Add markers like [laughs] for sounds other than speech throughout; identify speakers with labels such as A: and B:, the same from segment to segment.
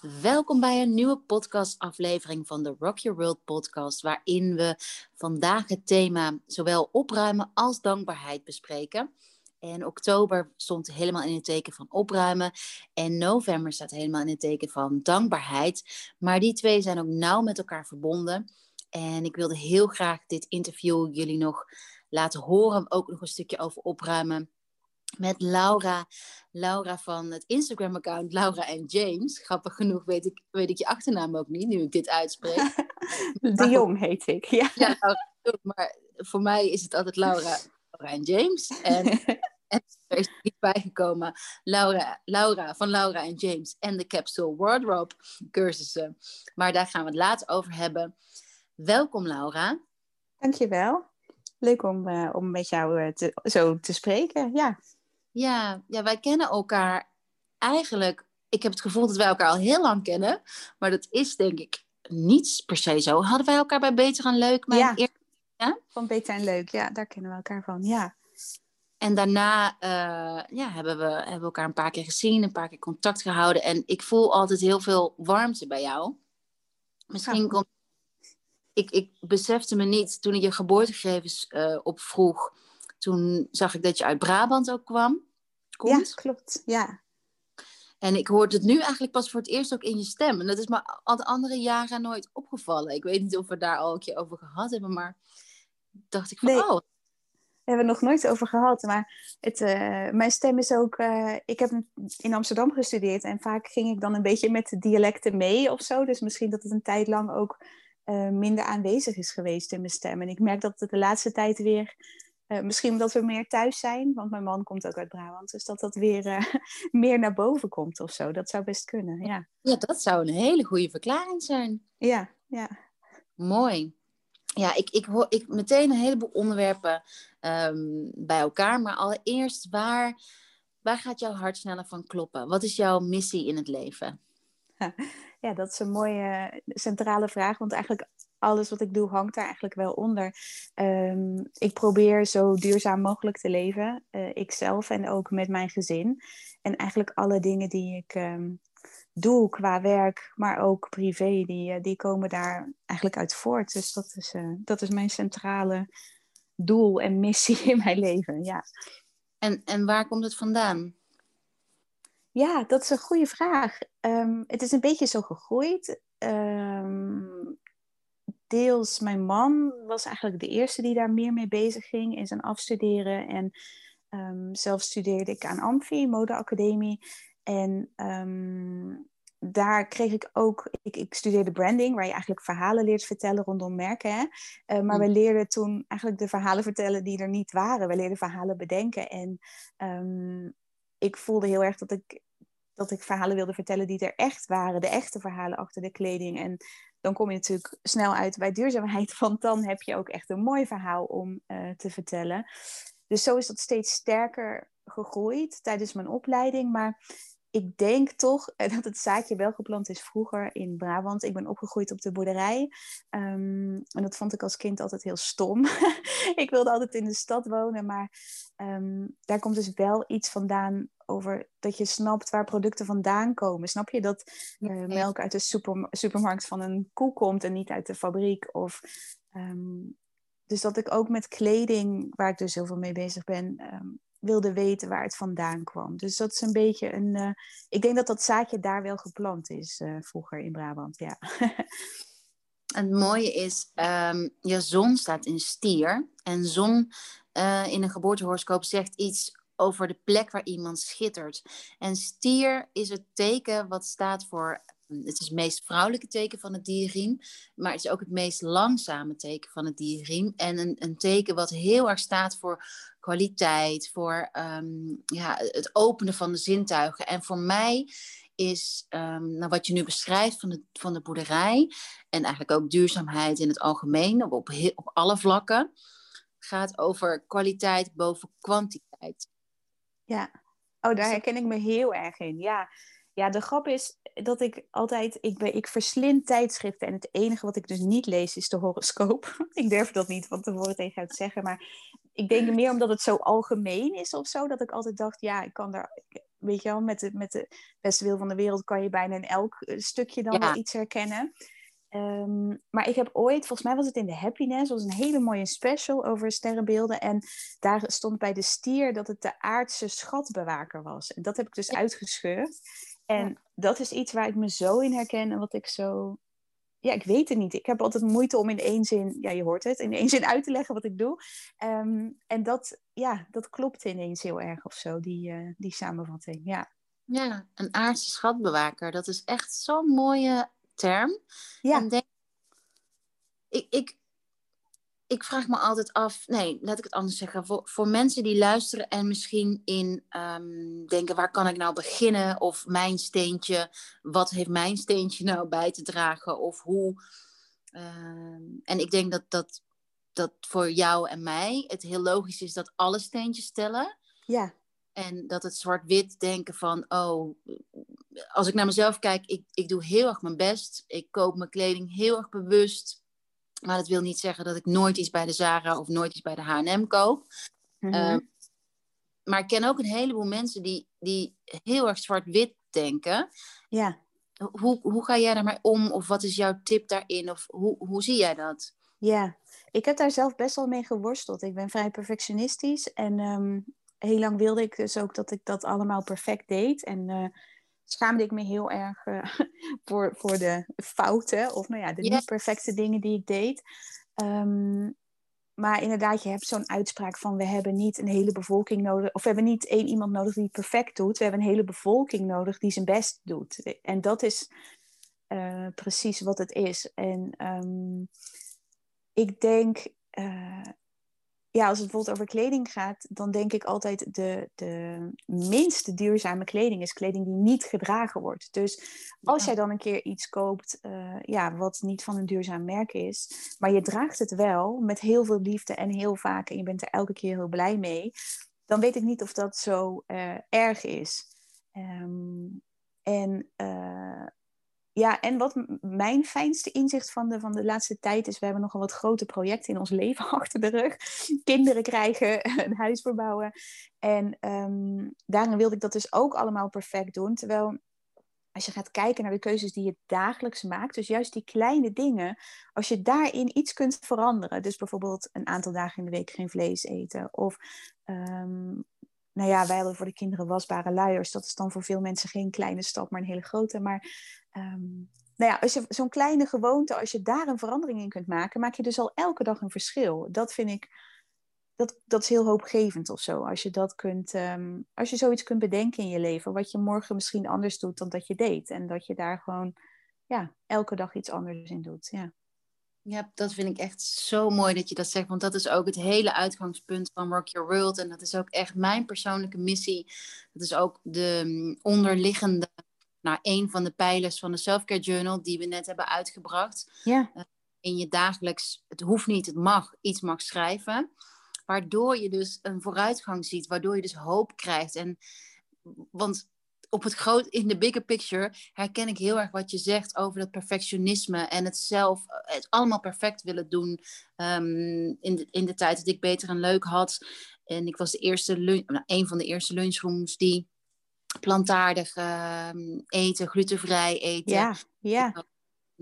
A: Welkom bij een nieuwe podcastaflevering van de Rock Your World podcast, waarin we vandaag het thema zowel opruimen als dankbaarheid bespreken. En oktober stond helemaal in het teken van opruimen. En november staat helemaal in het teken van dankbaarheid. Maar die twee zijn ook nauw met elkaar verbonden. En ik wilde heel graag dit interview jullie nog laten horen. Ook nog een stukje over opruimen met Laura. Laura van het Instagram-account Laura en James. Grappig genoeg weet ik, weet ik je achternaam ook niet, nu ik dit uitspreek. [laughs]
B: De Jong heet ik, ja.
A: Ja, maar voor mij is het altijd Laura, Laura en James. En, [laughs] en er is niet bijgekomen Laura, Laura van Laura en James en de Capsule Wardrobe cursussen. Maar daar gaan we het later over hebben. Welkom Laura.
B: Dankjewel. Leuk om, uh, om met jou te, zo te spreken, ja.
A: Ja, ja, wij kennen elkaar eigenlijk. Ik heb het gevoel dat wij elkaar al heel lang kennen. Maar dat is denk ik niet per se zo. Hadden wij elkaar bij Beter en Leuk?
B: ja. ja, van Beter en Leuk. Ja, daar kennen we elkaar van. Ja.
A: En daarna uh, ja, hebben, we, hebben we elkaar een paar keer gezien, een paar keer contact gehouden. En ik voel altijd heel veel warmte bij jou. Misschien komt. Ik, ik besefte me niet toen ik je geboortegegevens uh, opvroeg toen zag ik dat je uit Brabant ook kwam.
B: Komt. Ja, klopt. Ja.
A: En ik hoorde het nu eigenlijk pas voor het eerst ook in je stem. En dat is me al de andere jaren nooit opgevallen. Ik weet niet of we daar al een keer over gehad hebben, maar dacht ik van, nee. oh.
B: We hebben het nog nooit over gehad. Maar het, uh, mijn stem is ook... Uh, ik heb in Amsterdam gestudeerd en vaak ging ik dan een beetje met de dialecten mee of zo. Dus misschien dat het een tijd lang ook uh, minder aanwezig is geweest in mijn stem. En ik merk dat het de laatste tijd weer uh, misschien omdat we meer thuis zijn, want mijn man komt ook uit Brabant. Dus dat dat weer uh, [laughs] meer naar boven komt of zo. Dat zou best kunnen, ja.
A: Ja, dat zou een hele goede verklaring zijn.
B: Ja, ja.
A: Mooi. Ja, ik, ik hoor ik, meteen een heleboel onderwerpen um, bij elkaar. Maar allereerst, waar, waar gaat jouw hart sneller van kloppen? Wat is jouw missie in het leven? [laughs]
B: Ja, dat is een mooie centrale vraag. Want eigenlijk alles wat ik doe hangt daar eigenlijk wel onder. Um, ik probeer zo duurzaam mogelijk te leven, uh, ikzelf en ook met mijn gezin. En eigenlijk alle dingen die ik um, doe qua werk, maar ook privé, die, uh, die komen daar eigenlijk uit voort. Dus dat is, uh, dat is mijn centrale doel en missie in mijn leven. Ja.
A: En, en waar komt het vandaan?
B: Ja, dat is een goede vraag. Um, het is een beetje zo gegroeid. Um, deels mijn man was eigenlijk de eerste die daar meer mee bezig ging in zijn afstuderen. En um, zelf studeerde ik aan Amfi, modeacademie. En um, daar kreeg ik ook, ik, ik, studeerde branding, waar je eigenlijk verhalen leert vertellen rondom merken. Hè? Uh, maar mm. we leerden toen eigenlijk de verhalen vertellen die er niet waren. We leerden verhalen bedenken. En um, ik voelde heel erg dat ik, dat ik verhalen wilde vertellen die er echt waren. De echte verhalen achter de kleding. En dan kom je natuurlijk snel uit bij duurzaamheid, [laughs] want dan heb je ook echt een mooi verhaal om uh, te vertellen. Dus zo is dat steeds sterker gegroeid tijdens mijn opleiding. Maar ik denk toch eh, [laughs] dat het zaadje wel geplant is vroeger in Brabant. Ik ben opgegroeid op de boerderij. Um, en dat vond ik als kind altijd heel stom. [laughs] ik wilde altijd in de stad wonen, maar um, daar komt dus wel iets vandaan over dat je snapt waar producten vandaan komen. Snap je dat uh, melk uit de super, supermarkt van een koe komt en niet uit de fabriek? Of, um, dus dat ik ook met kleding, waar ik dus heel veel mee bezig ben, wilde weten waar het vandaan kwam. Dus dat is een beetje een. Uh, ik denk dat dat zaadje daar wel geplant is uh, vroeger in Brabant, ja. [laughs]
A: het mooie is, um, je zon staat in stier. En zon uh, in een geboortehoroscoop zegt iets over de plek waar iemand schittert. En stier is het teken wat staat voor. Het is het meest vrouwelijke teken van het dierriem, maar het is ook het meest langzame teken van het dierriem. En een, een teken wat heel erg staat voor kwaliteit, voor um, ja, het openen van de zintuigen. En voor mij is um, nou, wat je nu beschrijft van de, van de boerderij en eigenlijk ook duurzaamheid in het algemeen, op, op, op alle vlakken, gaat over kwaliteit boven kwantiteit.
B: Ja, oh, daar herken ik me heel erg in. Ja, ja de grap is dat ik altijd, ik, ben, ik verslind tijdschriften en het enige wat ik dus niet lees is de horoscoop. [laughs] ik durf dat niet van tevoren tegen te zeggen, maar ik denk [laughs] meer omdat het zo algemeen is of zo, dat ik altijd dacht, ja, ik kan daar, weet je wel, met de, met de beste wil van de wereld kan je bijna in elk eh, stukje dan wel iets herkennen. Ehm, maar ik heb ooit, volgens mij was het in de Happiness, was een hele mooie special over sterrenbeelden. En daar stond bij de stier dat het de aardse schatbewaker was. En dat heb ik dus uitgescheurd. En dat is iets waar ik me zo in herken en wat ik zo. Ja, ik weet het niet. Ik heb altijd moeite om in één zin, ja, je hoort het, in één zin uit te leggen wat ik doe. Ehm, en dat, ja, dat klopt ineens heel erg of zo, die, uh, die samenvatting. Ja.
A: ja, een aardse schatbewaker. Dat is echt zo'n mooie term.
B: Ja. En denk,
A: ik, ik, ik vraag me altijd af, nee, laat ik het anders zeggen. Voor, voor mensen die luisteren en misschien in um, denken, waar kan ik nou beginnen? Of mijn steentje, wat heeft mijn steentje nou bij te dragen? Of hoe. Ehm, en ik denk dat, dat, dat voor jou en mij het heel logisch is dat alle steentjes tellen.
B: Ja.
A: En dat het zwart-wit denken van, oh, als ik naar mezelf kijk, ik, ik doe heel erg mijn best. Ik koop mijn kleding heel erg bewust. Maar dat wil niet zeggen dat ik nooit iets bij de Zara of nooit iets bij de H&M koop. Mhm. Ehm, maar ik ken ook een heleboel mensen die, die heel erg zwart-wit denken.
B: Ja.
A: Hoe, hoe ga jij daarmee om? Of wat is jouw tip daarin? Of hoe, hoe zie jij dat?
B: Ja, ik heb daar zelf best wel mee geworsteld. Ik ben vrij perfectionistisch. En um, heel lang wilde ik dus ook dat ik dat allemaal perfect deed. En uh, schaamde ik me heel erg uh, [laughs] voor, voor de fouten. Of nou ja, de niet perfecte dingen die ik deed. Um, maar inderdaad, je hebt zo'n uitspraak van we hebben niet een hele bevolking nodig. Of we hebben niet één iemand nodig die het perfect doet. We hebben een hele bevolking nodig die zijn best doet. En dat is uh, precies wat het is. En um, ik denk, uh, ja, als het bijvoorbeeld over kleding gaat, dan denk ik altijd de, de minst duurzame kleding is kleding die niet gedragen wordt. Dus als jij dan een keer iets koopt, uh, ja, wat niet van een duurzaam merk is, maar je draagt het wel met heel veel liefde en heel vaak en je bent er elke keer heel blij mee, dan weet ik niet of dat zo uh, erg is. Um, en uh, ja, en wat mijn fijnste inzicht van de, van de laatste tijd is, we hebben nogal wat grote projecten in ons leven [laughs] achter de rug. Kinderen krijgen, [laughs] een huis verbouwen. En um, daarin wilde ik dat dus ook allemaal perfect doen. Terwijl als je gaat kijken naar de keuzes die je dagelijks maakt, dus juist die kleine dingen, als je daarin iets kunt veranderen, dus bijvoorbeeld een aantal dagen in de week geen vlees eten, of um, nou ja, wij hadden voor de kinderen wasbare luiers. Dat is dan voor veel mensen geen kleine stap, maar een hele grote. Maar um, nou ja, als je zo'n kleine gewoonte, als je daar een verandering in kunt maken, maak je dus al elke dag een verschil. Dat vind ik, dat, dat is heel hoopgevend of zo. Als je dat kunt, um, als je zoiets kunt bedenken in je leven, wat je morgen misschien anders doet dan dat je deed. En dat je daar gewoon, ja, elke dag iets anders in doet. Ja.
A: Ja, dat vind ik echt zo mooi dat je dat zegt. Want dat is ook het hele uitgangspunt van Rock Your World. En dat is ook echt mijn persoonlijke missie. Dat is ook de mm, onderliggende, nou, een van de pijlers van de Selfcare Journal die we net hebben uitgebracht.
B: Ja.
A: Uh, in je dagelijks, het hoeft niet, het mag, iets mag schrijven. Waardoor je dus een vooruitgang ziet, waardoor je dus hoop krijgt. En, want op het groot, in de bigger picture herken ik heel erg wat je zegt over dat perfectionisme en het zelf, het allemaal perfect willen doen. Um, in, de, in de tijd dat ik beter en leuk had. En ik was de eerste lunch, nou, een van de eerste lunchrooms die plantaardig um, eten, glutenvrij eten.
B: Ja, ja.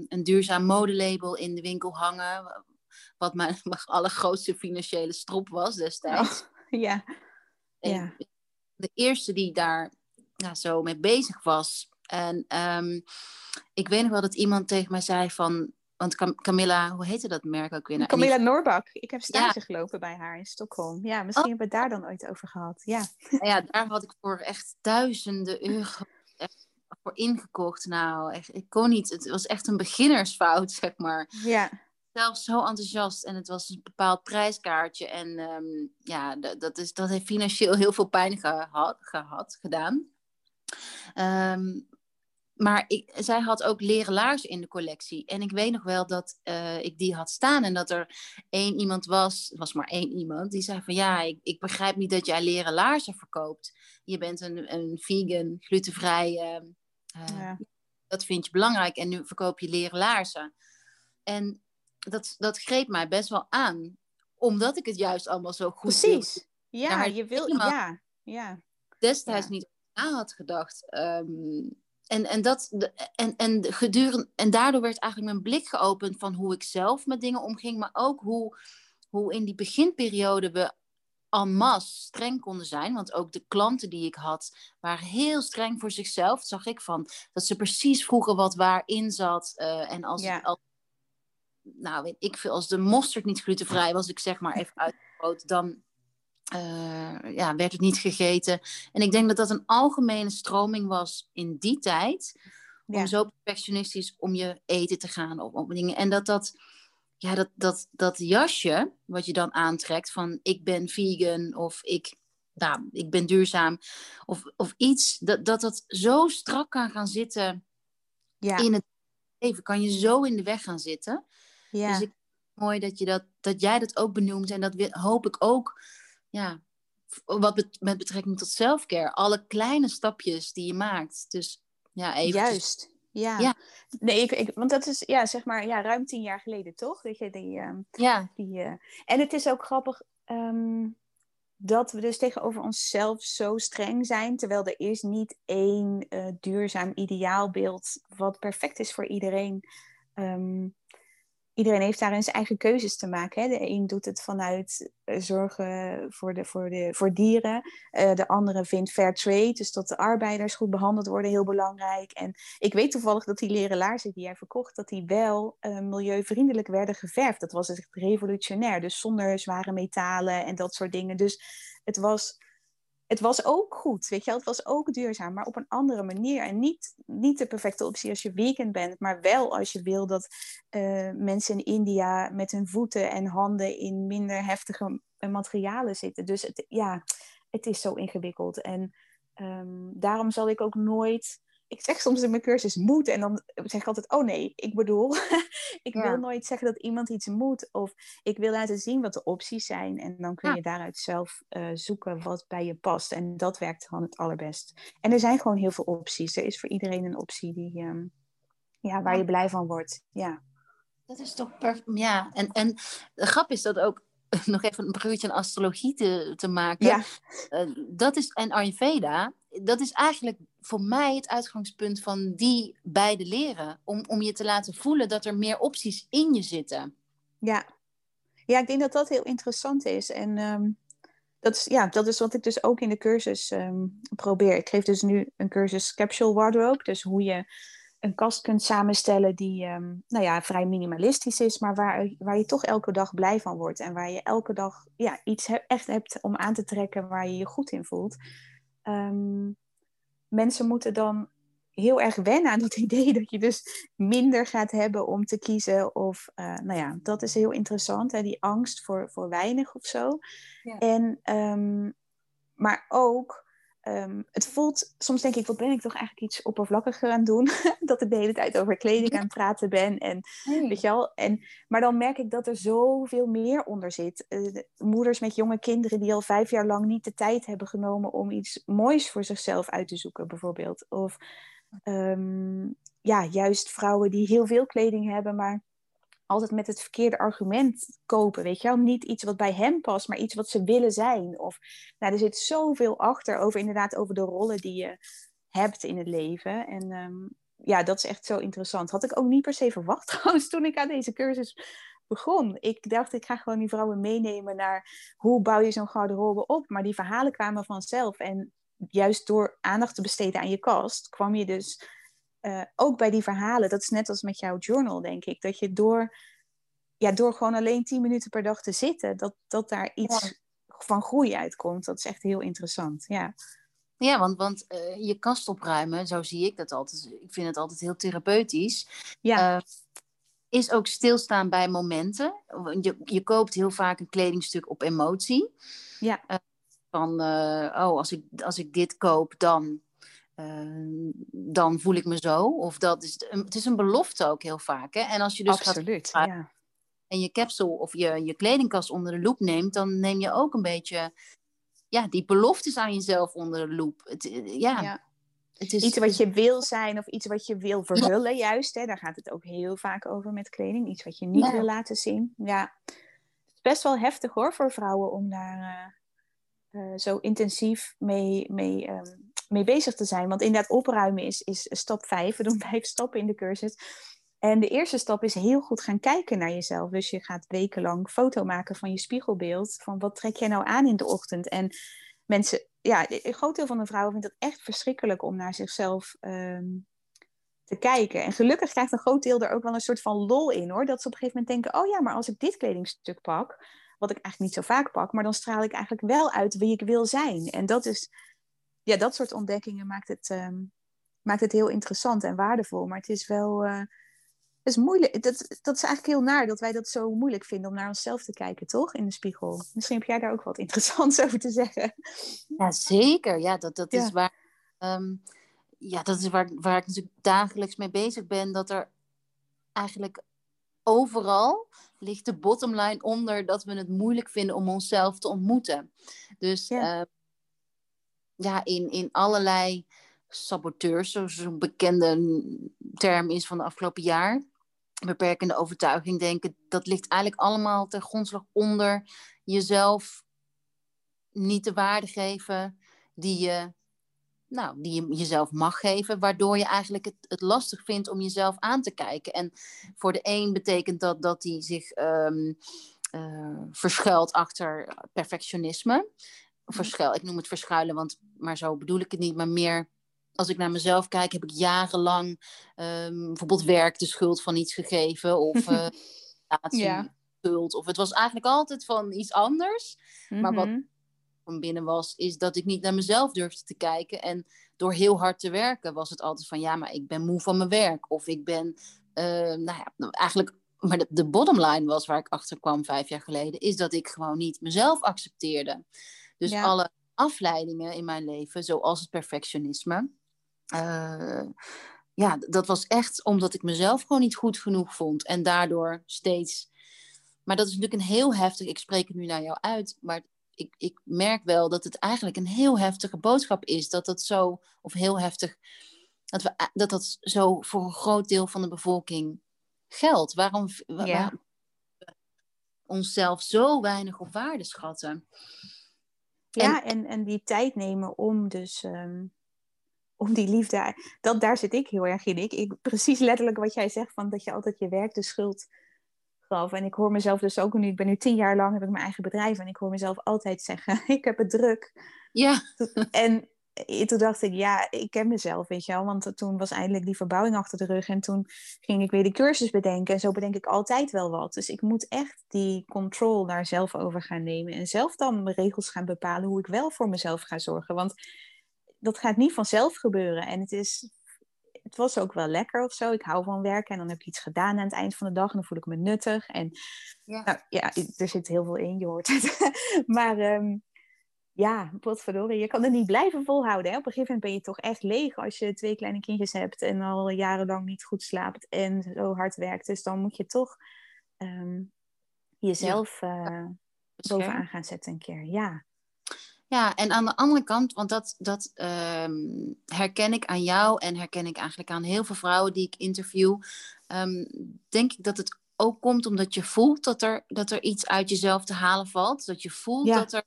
A: Een duurzaam modelabel in de winkel hangen. Wat mijn, [laughs] mijn allergrootste financiële strop was destijds.
B: Oh, [laughs] ja. En ja.
A: De eerste die daar nou, zo mee bezig was. En um, ik weet nog wel dat iemand tegen mij zei van... Want Cam Camilla, hoe heette dat merk ook weer?
B: Camilla Noorbak. Ik heb stage ja. gelopen bij haar in Stockholm. Ja, misschien oh. hebben we het daar dan ooit over gehad. Ja.
A: ja, daar had ik voor echt duizenden euro voor ingekocht. Nou, echt, ik kon niet. Het was echt een beginnersfout, zeg maar.
B: Ja.
A: Zelf zo enthousiast en het was een bepaald prijskaartje. En um, ja, dat, is, dat heeft financieel heel veel pijn gehad, gehad gedaan. Um, maar ik, zij had ook leren laarzen in de collectie. En ik weet nog wel dat uh, ik die had staan. En dat er één iemand was, was maar één iemand, die zei van ja, ik, ik begrijp niet dat jij leren laarzen verkoopt. Je bent een, een vegan, glutenvrij. Uh, uh, ja. Dat vind je belangrijk. En nu verkoop je leren laarzen. En dat, dat greep mij best wel aan omdat ik het juist allemaal zo goed
B: Precies. Ja, je wil... Ja, ja.
A: Destijds niet na had gedacht. Ehm, en, en, dat, en, en, gedurende, en daardoor werd eigenlijk mijn blik geopend van hoe ik zelf met dingen omging, maar ook hoe, hoe in die beginperiode we en masse streng konden zijn. Want ook de klanten die ik had, waren heel streng voor zichzelf. Dat zag ik van. Dat ze precies vroegen wat waarin zat. Uh, en als, ja. als, nou weet ik veel, als de mosterd niet glutenvrij was, ik zeg maar even uit dan uh, ja, werd het niet gegeten. En ik denk dat dat een algemene stroming was in die tijd. Om zo perfectionistisch om je eten te gaan of op dingen. En dat dat, ja, dat, dat, dat jasje wat je dan aantrekt van ik ben vegan of ik, nou, ik ben duurzaam of, of iets, dat, dat dat zo strak kan gaan zitten ja. in het leven. Kan je zo in de weg gaan zitten. Ja. Dus ik mooi dat, je dat, dat jij dat ook benoemt en dat hoop ik ook ja, wat met betrekking tot selfcare, alle kleine stapjes die je maakt. Dus ja, even.
B: Juist. Ja. ja. Nee, ik, ik, want dat is ja, zeg maar ja, ruim tien jaar geleden, toch? Weet je, die, uh, ja. Die, uh, en het is ook grappig um, dat we dus tegenover onszelf zo streng zijn, terwijl er is niet één uh, duurzaam ideaalbeeld wat perfect is voor iedereen. Um, iedereen heeft daarin zijn eigen keuzes te maken. Hè? De een doet het vanuit eh, zorgen voor, de, voor, de, voor dieren. Uh, de andere vindt fair trade, dus dat de arbeiders goed behandeld worden, heel belangrijk. En ik weet toevallig dat die leren laarzen die jij verkocht, dat die wel uh, milieuvriendelijk werden geverfd. Dat was echt revolutionair, dus zonder zware metalen en dat soort dingen. Dus het was het was ook goed, weet je. Het was ook duurzaam, maar op een andere manier. En niet, niet de perfecte optie als je weekend bent, maar wel als je wil dat uh, mensen in India met hun voeten en handen in minder heftige materialen zitten. Dus het, ja, het is zo ingewikkeld. En um, daarom zal ik ook nooit ik zeg soms in mijn cursus moet en dan zeg ik altijd, oh nee, ik bedoel, [laughs] ik wil nooit zeggen dat iemand iets moet of ik wil laten zien wat de opties zijn en dan kun je daaruit zelf uh, zoeken wat bij je past en dat werkt gewoon het allerbest. En er zijn gewoon heel veel opties. Er is voor iedereen een optie die, um, ja, waar je blij van wordt. Ja.
A: Dat is toch perfect. Ja, en, en de grap is dat ook [laughs] nog even een bruggetje aan astrologie te, te maken. Ja. Uh, dat is, en Ayurveda, dat is eigenlijk voor mij het uitgangspunt van die beide leren. Om, om je te laten voelen dat er meer opties in je zitten.
B: Ja, ja ik denk dat dat heel interessant is. En um, dat, is, ja, dat is wat ik dus ook in de cursus um, probeer. Ik geef dus nu een cursus Capsule Wardrobe. Dus hoe je een kast kunt samenstellen die um, nou ja, vrij minimalistisch is, maar waar, waar je toch elke dag blij van wordt. En waar je elke dag ja, iets echt hebt om aan te trekken waar je je goed in voelt. Um, mensen moeten dan heel erg wennen aan dat [laughs] idee dat je dus minder gaat hebben om te kiezen. Of, uh, nou ja, dat is heel interessant, hè, die angst voor, voor weinig of zo. Ja. En, um, maar ook Um, het voelt, soms denk ik, wat ben ik toch eigenlijk iets oppervlakkiger aan doen? [laughs] dat ik de hele tijd over kleding aan het praten ben. En, weet je wel? En, maar dan merk ik dat er zoveel meer onder zit. Uh, moeders met jonge kinderen die al vijf jaar lang niet de tijd hebben genomen om iets moois voor zichzelf uit te zoeken, bijvoorbeeld. Of um, ja, juist vrouwen die heel veel kleding hebben, maar altijd met het verkeerde argument kopen, weet je wel? Niet iets wat bij hem past, maar iets wat ze willen zijn. Of, nou, er zit zoveel achter over inderdaad over de rollen die je hebt in het leven. En um, ja, dat is echt zo interessant. Had ik ook niet per se verwacht [laughs] trouwens toen ik aan deze cursus begon. Ik dacht, ik ga gewoon die vrouwen meenemen naar hoe bouw je zo'n garderobe op. Maar die verhalen kwamen vanzelf. En juist door aandacht te besteden aan je kast, kwam je dus uh, ook bij die verhalen, dat is net als met jouw journal, denk ik, dat je door, ja, door gewoon alleen 10 minuten per dag te zitten, dat, dat daar iets van groei uitkomt. Dat is echt heel interessant. Ja.
A: Ja, want, want uh, je kast opruimen, zo zie ik dat altijd. Ik vind het altijd heel therapeutisch. Ja. Uh, is ook stilstaan bij momenten. Je, je koopt heel vaak een kledingstuk op emotie. Ja. van, oh, als ik, als ik dit koop, dan Ehm, dan voel ik me zo. Of dat is, het is een belofte ook heel vaak. Hè? En als je dus
B: Absoluut, gaat ja.
A: en je capsule of je, je kledingkast onder de loep neemt, dan neem je ook een beetje ja, die beloftes aan jezelf onder de loep. Het, eh, ja. ja.
B: Het is, iets wat je wil zijn of iets wat je wil verhullen, juist. Hè? Daar gaat het ook heel vaak over met kleding. Iets wat je niet wil laten zien. Ja. best wel heftig hoor voor vrouwen om daar uh, zo intensief mee, mee, ehm, mee bezig te zijn. Want inderdaad, opruimen is, is stap vijf. We doen [laughs] vijf stappen in de cursus. En de eerste stap is heel goed gaan kijken naar jezelf. Dus je gaat wekenlang foto maken van je spiegelbeeld. Van wat trek jij nou aan in de ochtend? En mensen, ja, een groot deel van de vrouwen vindt het echt verschrikkelijk om naar zichzelf ehm, te kijken. En gelukkig krijgt een groot deel er ook wel een soort van lol in hoor. Dat ze op een gegeven moment denken: oh ja, maar als ik dit kledingstuk pak, wat ik eigenlijk niet zo vaak pak, maar dan straal ik eigenlijk wel uit wie ik wil zijn. En dat is, ja, dat soort ontdekkingen maakt het, ehm, maakt het heel interessant en waardevol. Maar het is wel. Uh, is moeilijk. Dat, dat is eigenlijk heel naar dat wij dat zo moeilijk vinden om naar onszelf te kijken, toch? In de spiegel. Misschien heb jij daar ook wat [laughs] interessants over te zeggen.
A: Ja, zeker. Ja, dat, dat is waar. Ehm, ja, dat is waar, waar ik natuurlijk dagelijks mee bezig ben. Dat er eigenlijk overal ligt de bottomline onder dat we het moeilijk vinden om onszelf te ontmoeten. Dus ja, uh, ja in, in allerlei saboteurs, zoals een bekende term is van de afgelopen jaar. Beperkende overtuiging denken, dat ligt eigenlijk allemaal ten grondslag onder jezelf niet de waarde geven die je nou, die je jezelf mag geven, waardoor je eigenlijk het, het, lastig vindt om jezelf aan te kijken. En voor de een betekent dat dat hij zich um, verschuilt achter perfectionisme. Verschuil, ik noem het verschuilen, want, maar zo bedoel ik het niet, maar meer als ik naar mezelf kijk, heb ik jarenlang um, bijvoorbeeld werk de schuld van iets gegeven of [laughs] uh, ja. schuld. Of het was eigenlijk altijd van iets anders. Maar wat mhm van binnen was, is dat ik niet naar mezelf durfde te kijken. En door heel hard te werken was het altijd van ja, maar ik ben moe van mijn werk. Of ik ben, uh, nou ja, eigenlijk, maar de, de bottom line was waar ik achter kwam vijf jaar geleden, is dat ik gewoon niet mezelf accepteerde. Dus alle afleidingen in mijn leven, zoals het perfectionisme. Uh, ja, dat was echt omdat ik mezelf gewoon niet goed genoeg vond. En daardoor steeds. Maar dat is natuurlijk een heel heftig. Ik spreek het nu naar jou uit. Maar ik, ik merk wel dat het eigenlijk een heel heftige boodschap is. Dat dat zo, of heel heftig, dat we, dat, dat zo voor een groot deel van de bevolking geldt. Waarom, ja. we onszelf zo weinig op waarde schatten?
B: Ja, en, en, die tijd nemen om dus ehm, om die liefde. Dat, daar zit ik heel erg in. Ik, ik, precies letterlijk wat jij zegt, van dat je altijd je werk de schuld en ik hoor mezelf dus ook nu, ik ben nu tien jaar lang, heb ik mijn eigen bedrijf. En ik hoor mezelf altijd zeggen, [laughs] ik heb het druk.
A: Ja.
B: En toen dacht ik, ja, ik ken mezelf, weet je wel. Want toen was eindelijk die verbouwing achter de rug. En toen ging ik weer de cursus bedenken. En zo bedenk ik altijd wel wat. Dus ik moet echt die control daar zelf over gaan nemen. En zelf dan mijn regels gaan bepalen hoe ik wel voor mezelf ga zorgen. Want dat gaat niet vanzelf gebeuren. En het is het was ook wel lekker of zo. Ik hou van werken en dan heb ik iets gedaan aan het eind van de dag en dan voel ik me nuttig. En ja, nou, ja er zit heel veel in, je hoort het. [laughs] maar um, ja, potverdorie, je kan het niet blijven volhouden. Hè? Op een gegeven moment ben je toch echt leeg als je twee kleine kindjes hebt en al jarenlang niet goed slaapt en zo hard werkt. Dus dan moet je toch um, jezelf uh, bovenaan gaan zetten een keer. Ja.
A: Ja, en aan de andere kant, want dat, dat ehm, herken ik aan jou en herken ik eigenlijk aan heel veel vrouwen die ik interview, um, denk ik dat het ook komt omdat je voelt dat er, dat er iets uit jezelf te halen valt. Dat je voelt dat er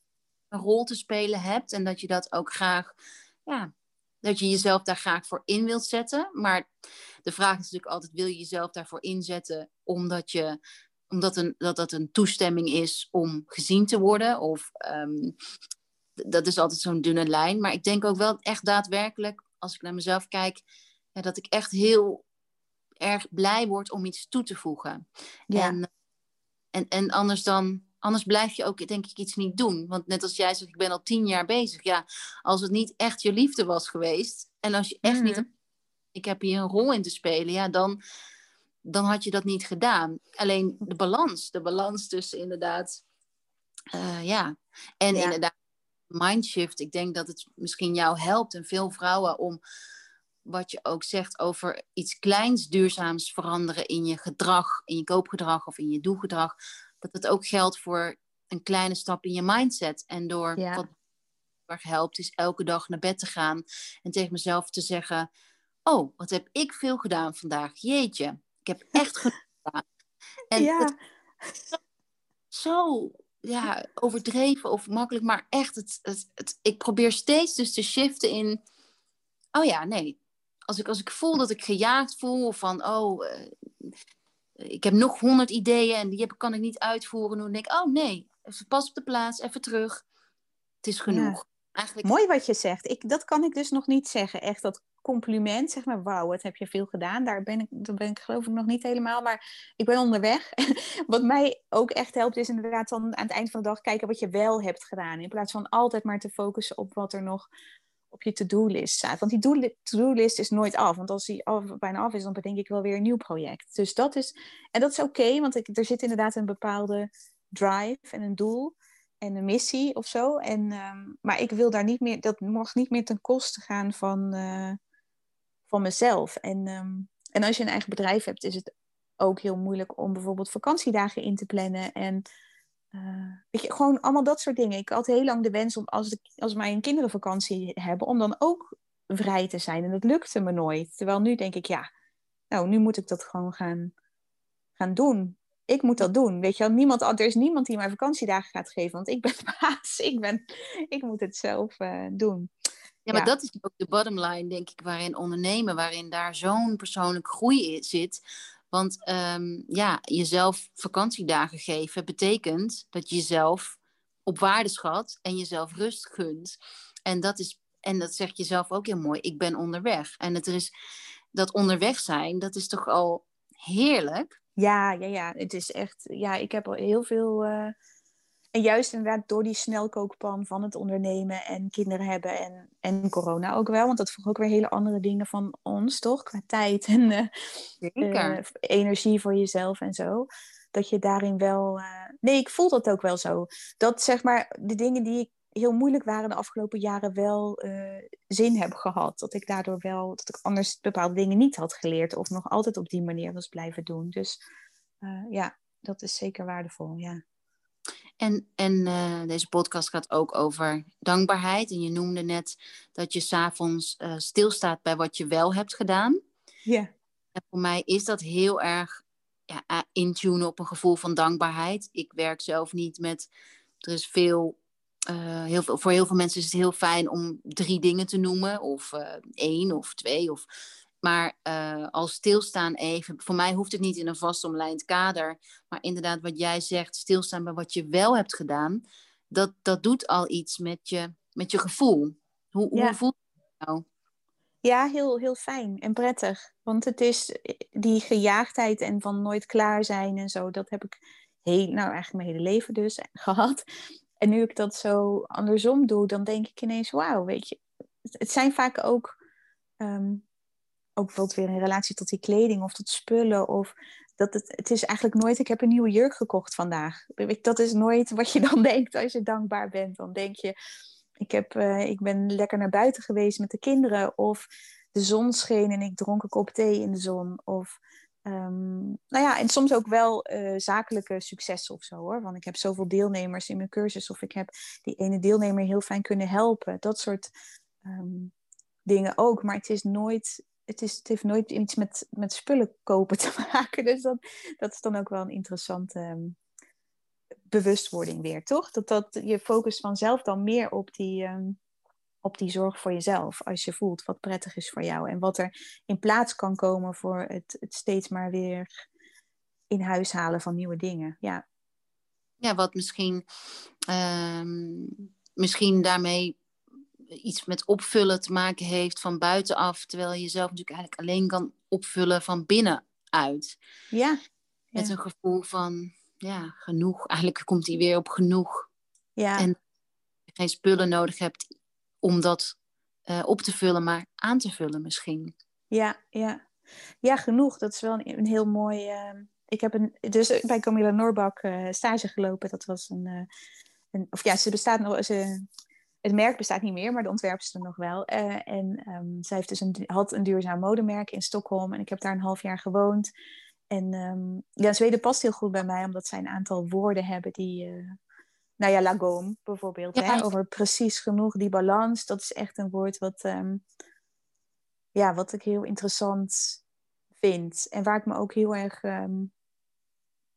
A: een rol te spelen hebt en dat je dat ook graag, ja, dat je jezelf daar graag voor in wilt zetten. Maar de vraag is natuurlijk altijd, wil je jezelf daarvoor inzetten omdat je omdat een, dat dat een toestemming is om gezien te worden? Of um, dat is altijd zo'n dunne lijn. Maar ik denk ook wel echt daadwerkelijk, als ik naar mezelf kijk, ja, dat ik echt heel erg blij word om iets toe te voegen. Ja. En, en, en anders dan, anders blijf je ook, denk ik, iets niet doen. Want net als jij zegt, ik ben al tien jaar bezig. Ja, als het niet echt je liefde was geweest, en als je echt niet, mhm. ik heb hier een rol in te spelen, ja, dan, dan had je dat niet gedaan. Alleen de balans, de balans tussen inderdaad, uh, ja, en inderdaad mindshift. Ik denk dat het misschien jou helpt en veel vrouwen om wat je ook zegt over iets kleins duurzaams veranderen in je gedrag, in je koopgedrag of in je doelgedrag. Dat het ook geldt voor een kleine stap in je mindset. En door ja. wat erg helpt, is elke dag naar bed te gaan en tegen mezelf te zeggen: Oh, wat heb ik veel gedaan vandaag? Jeetje, ik heb echt [laughs] gedaan. En ja. zo ja, overdreven of makkelijk, maar echt, het, het, het, ik probeer steeds dus te shiften in, oh ja, nee. Als ik, als ik voel dat ik gejaagd voel, of van, oh, uh, ik heb nog honderd ideeën en die heb, kan ik niet uitvoeren, dan denk ik, oh nee, even pas op de plaats, even terug. Het is genoeg.
B: Eigenlijk... Mooi wat je zegt. Ik, dat kan ik dus nog niet zeggen. Echt dat compliment, zeg maar, wauw, wat heb je veel gedaan. Daar ben ik, daar ben ik geloof ik nog niet helemaal, maar ik ben onderweg. [laughs] wat mij ook echt helpt is inderdaad dan aan het eind van de dag kijken wat je wel hebt gedaan. In plaats van altijd maar te focussen op wat er nog op je to-do-list staat. Want die to-do-list is nooit af. Want als die af, bijna af is, dan bedenk ik wel weer een nieuw project. Dus dat is, en dat is oké, want ik, er zit inderdaad een bepaalde drive en een doel en een missie of zo. En, ehm, maar ik wil daar niet meer, dat mag niet meer ten koste gaan van, uh, van mezelf. En, ehm, en als je een eigen bedrijf hebt, is het ook heel moeilijk om bijvoorbeeld vakantiedagen in te plannen. En uh, weet je, gewoon allemaal dat soort dingen. Ik had heel lang de wens om, als, als mijn kinderen vakantie hebben, om dan ook vrij te zijn. En dat lukte me nooit. Terwijl nu denk ik, ja, nou, nu moet ik dat gewoon gaan, gaan doen ik moet dat doen. Weet je wel, niemand, er is niemand die mij vakantiedagen gaat geven, want ik ben de [laughs] baas. Ik, ben, ik moet het zelf uh, doen.
A: Ja, maar dat is ook de bottom line, denk ik, waarin ondernemen, waarin daar zo'n persoonlijke groei zit. Want um, ja, jezelf vakantiedagen geven betekent dat je jezelf op waarde schat en jezelf rust gunt. En dat is, en dat zegt je zelf ook heel mooi, ik ben onderweg. En het is dat onderweg zijn, dat is toch al heerlijk.
B: Ja, ja, ja. Het is echt, ja, ik heb al heel veel. Uh... En juist inderdaad door die snelkookpan van het ondernemen en kinderen hebben en, en corona ook wel. Want dat vroeg ook weer hele andere dingen van ons, toch? Qua tijd en uh, energie voor jezelf en zo. Dat je daarin wel. Nee, ik voel dat ook wel zo. Dat zeg maar de dingen die ik heel moeilijk waren de afgelopen jaren wel zin heb gehad. Dat ik daardoor wel, dat ik anders bepaalde dingen niet had geleerd of nog altijd op die manier was blijven doen. Dus ja, dat is zeker waardevol, ja.
A: En, en uh, deze podcast gaat ook over dankbaarheid. En je noemde net dat je s'avonds uh, stilstaat bij wat je wel hebt gedaan.
B: Ja.
A: En voor mij is dat heel erg ja, intunen op een gevoel van dankbaarheid. Ik werk zelf niet met. Er is veel uh, heel veel, voor heel veel mensen is het heel fijn om drie dingen te noemen, of één of twee. Of, maar uh, als stilstaan even, voor mij hoeft het niet in een vastomlijnd kader, maar inderdaad wat jij zegt, stilstaan bij wat je wel hebt gedaan, dat, dat doet al iets met je, met je gevoel. Hoe, ja. hoe voelt het nou?
B: Ja, heel, heel fijn en prettig. Want het is die gejaagdheid en van nooit klaar zijn en zo, dat heb ik heel, nou eigenlijk mijn hele leven dus [laughs] gehad. En nu ik dat zo andersom doe, dan denk ik ineens, wauw, weet je. Het zijn vaak ook, um, ook bijvoorbeeld weer in relatie tot die kleding of tot spullen. Of dat het, het is eigenlijk nooit, ik heb een nieuwe jurk gekocht vandaag. Dat is nooit wat je dan [laughs] denkt als je dankbaar bent. Dan denk je, ik, heb, uh, ik ben lekker naar buiten geweest met de kinderen. Of de zon scheen en ik dronk een kop thee in de zon. Of Um, nou ja, en soms ook wel uh, zakelijke successen of zo hoor. Want ik heb zoveel deelnemers in mijn cursus of ik heb die ene deelnemer heel fijn kunnen helpen. Dat soort um, dingen ook. Maar het is nooit, het, is, het heeft nooit iets met, met spullen kopen te [laughs] maken. Dus dat, dat is dan ook wel een interessante um, bewustwording weer, toch? Dat, dat je focust vanzelf dan meer op die op die zorg voor jezelf. Als je voelt wat prettig is voor jou. En wat er in plaats kan komen voor het, het steeds maar weer in huis halen van nieuwe dingen. Ja,
A: ja wat misschien, um, misschien daarmee iets met opvullen te maken heeft van buitenaf. Terwijl je jezelf natuurlijk eigenlijk alleen kan opvullen van binnenuit.
B: Ja.
A: Met een gevoel van ja, genoeg. Eigenlijk komt hij weer op genoeg.
B: Ja.
A: En geen spullen nodig hebt om dat uh, op te vullen, maar aan te vullen misschien.
B: Ja, ja. ja genoeg. Dat is wel een, een heel mooi. Uh, ik heb een, dus bij Camilla Noorbak uh, stage gelopen. Dat was een, een. Of ja, ze bestaat nog. Ze, het merk bestaat niet meer, maar de ontwerpster nog wel. en um, zij heeft dus een, had een duurzaam modemerk in Stockholm. En ik heb daar een half jaar gewoond. En um, ja, Zweden past heel goed bij mij, omdat zij een aantal woorden hebben die, nou ja, lagom bijvoorbeeld. Hè? Over precies genoeg, die balans. Dat is echt een woord wat, ehm, ja, wat ik heel interessant vind. En waar ik me ook heel erg um,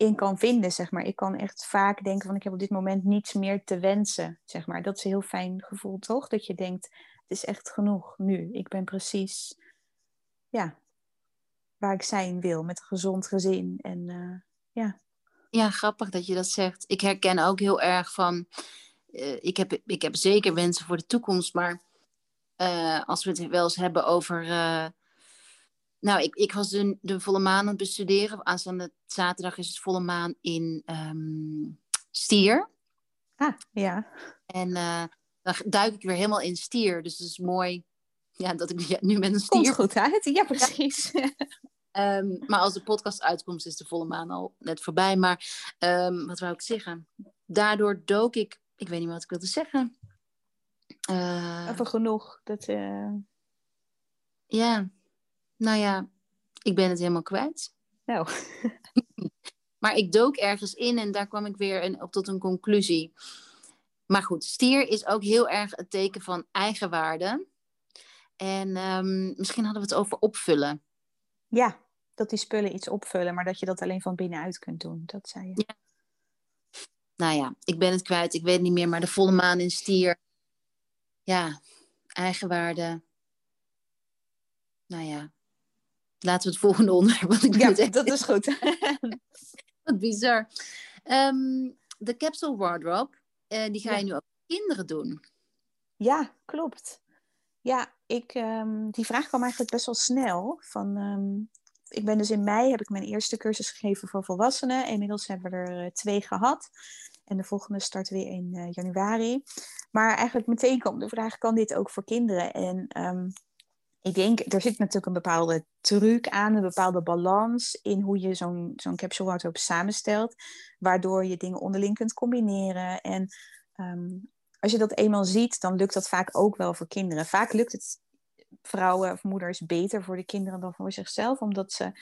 B: in kan vinden, zeg maar. Ik kan echt vaak denken van ik heb op dit moment niets meer te wensen, zeg maar. Dat is een heel fijn gevoel, toch? Dat je denkt, het is echt genoeg nu. Ik ben precies, ja, waar ik zijn wil, met een gezond gezin. En uh, ja.
A: Ja, grappig dat je dat zegt. Ik herken ook heel erg van, uh, ik, heb, ik heb zeker wensen voor de toekomst, maar uh, als we het wel eens hebben over nou, ik, ik was de, de volle maan aan het bestuderen. Aanstaande zaterdag is het volle maan in um, Stier.
B: Ah, ja.
A: En uh, dan duik ik weer helemaal in Stier. Dus het is mooi ja, dat ik nu met een stier...
B: Komt goed uit, ja precies.
A: um, [laughs] maar als de podcast uitkomt is de volle maan al net voorbij. Maar um, wat wou ik zeggen? Daardoor dook ik... Ik weet niet wat ik wilde zeggen.
B: Uh, Even genoeg. Dat, uh...
A: Ja, nou ja, ik ben het helemaal kwijt.
B: Nou. [laughs]
A: maar ik dook ergens in en daar kwam ik weer een, op tot een conclusie. Maar goed, stier is ook heel erg het teken van eigenwaarde. En um, misschien hadden we het over opvullen.
B: Ja, dat die spullen iets opvullen, maar dat je dat alleen van binnenuit kunt doen. Dat zei je. Ja.
A: Nou ja, ik ben het kwijt, ik weet het niet meer, maar de volle maan in stier. Ja, eigenwaarde. Nou ja, laten we het volgende [laughs] onderwerp. Want ik
B: ja, dat is goed. [laughs]
A: Wat bizar. Ehm, de capsule wardrobe, uh, die ga je nu ook kinderen doen.
B: Ja, klopt. Ja, ik, um, die vraag kwam eigenlijk best wel snel. Van, um, ik ben dus in mei, heb ik mijn eerste cursus gegeven voor volwassenen. Inmiddels hebben we er uh, twee gehad. En de volgende start weer in uh, januari. Maar eigenlijk meteen kwam de vraag, kan dit ook voor kinderen? En ik denk, er zit natuurlijk een bepaalde truc aan, een bepaalde balans in hoe je zo'n zo'n capsule wardrobe samenstelt, waardoor je dingen onderling kunt combineren. En ehm, als je dat eenmaal ziet, dan lukt dat vaak ook wel voor kinderen. Vaak lukt het vrouwen of moeders beter voor de kinderen dan voor zichzelf, omdat ze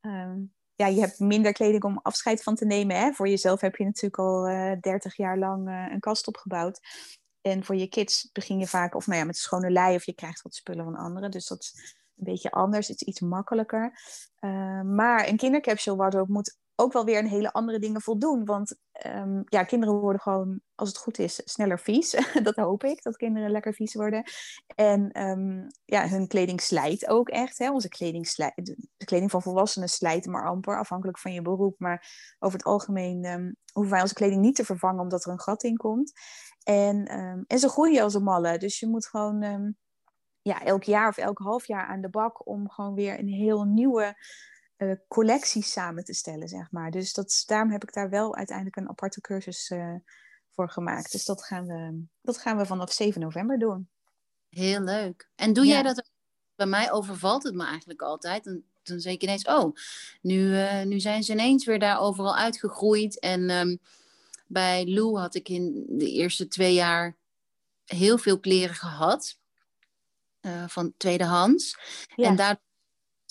B: ehm, ja, je hebt minder kleding om afscheid van te nemen. Hè? Voor jezelf heb je natuurlijk al uh, eh, 30 jaar lang uh, een kast opgebouwd. En voor je kids begin je vaak, of nou ja, met schone lei, of je krijgt wat spullen van anderen. Dus dat is een beetje anders, het is iets makkelijker. Uh, maar een kindercapsule wardrobe moet ook wel weer een hele andere dingen voldoen. Want um, ja, kinderen worden gewoon, als het goed is, sneller vies. [laughs] dat hoop ik, dat kinderen lekker vies worden. En um, ja, hun kleding slijt ook echt. Hè? Onze kleding slijt, de kleding van volwassenen slijt maar amper, afhankelijk van je beroep. Maar over het algemeen um, hoeven wij onze kleding niet te vervangen omdat er een gat in komt. En, en ze groeien als een malle. Dus je moet gewoon ja, elk jaar of elk half jaar aan de bak om gewoon weer een heel nieuwe uh, collectie samen te stellen, zeg maar. Dus dat, daarom heb ik daar wel uiteindelijk een aparte cursus uh, voor gemaakt. Dus dat gaan, we, dat gaan we vanaf 7 november doen.
A: Heel leuk. En doe ja. jij dat? Bij mij overvalt het me eigenlijk altijd. En dan zeg ik ineens, oh, nu, uh, nu zijn ze ineens weer daar overal uitgegroeid. En um, bij Lou had ik in de eerste twee jaar heel veel kleren gehad. Uh, van tweedehands. Ja. En daar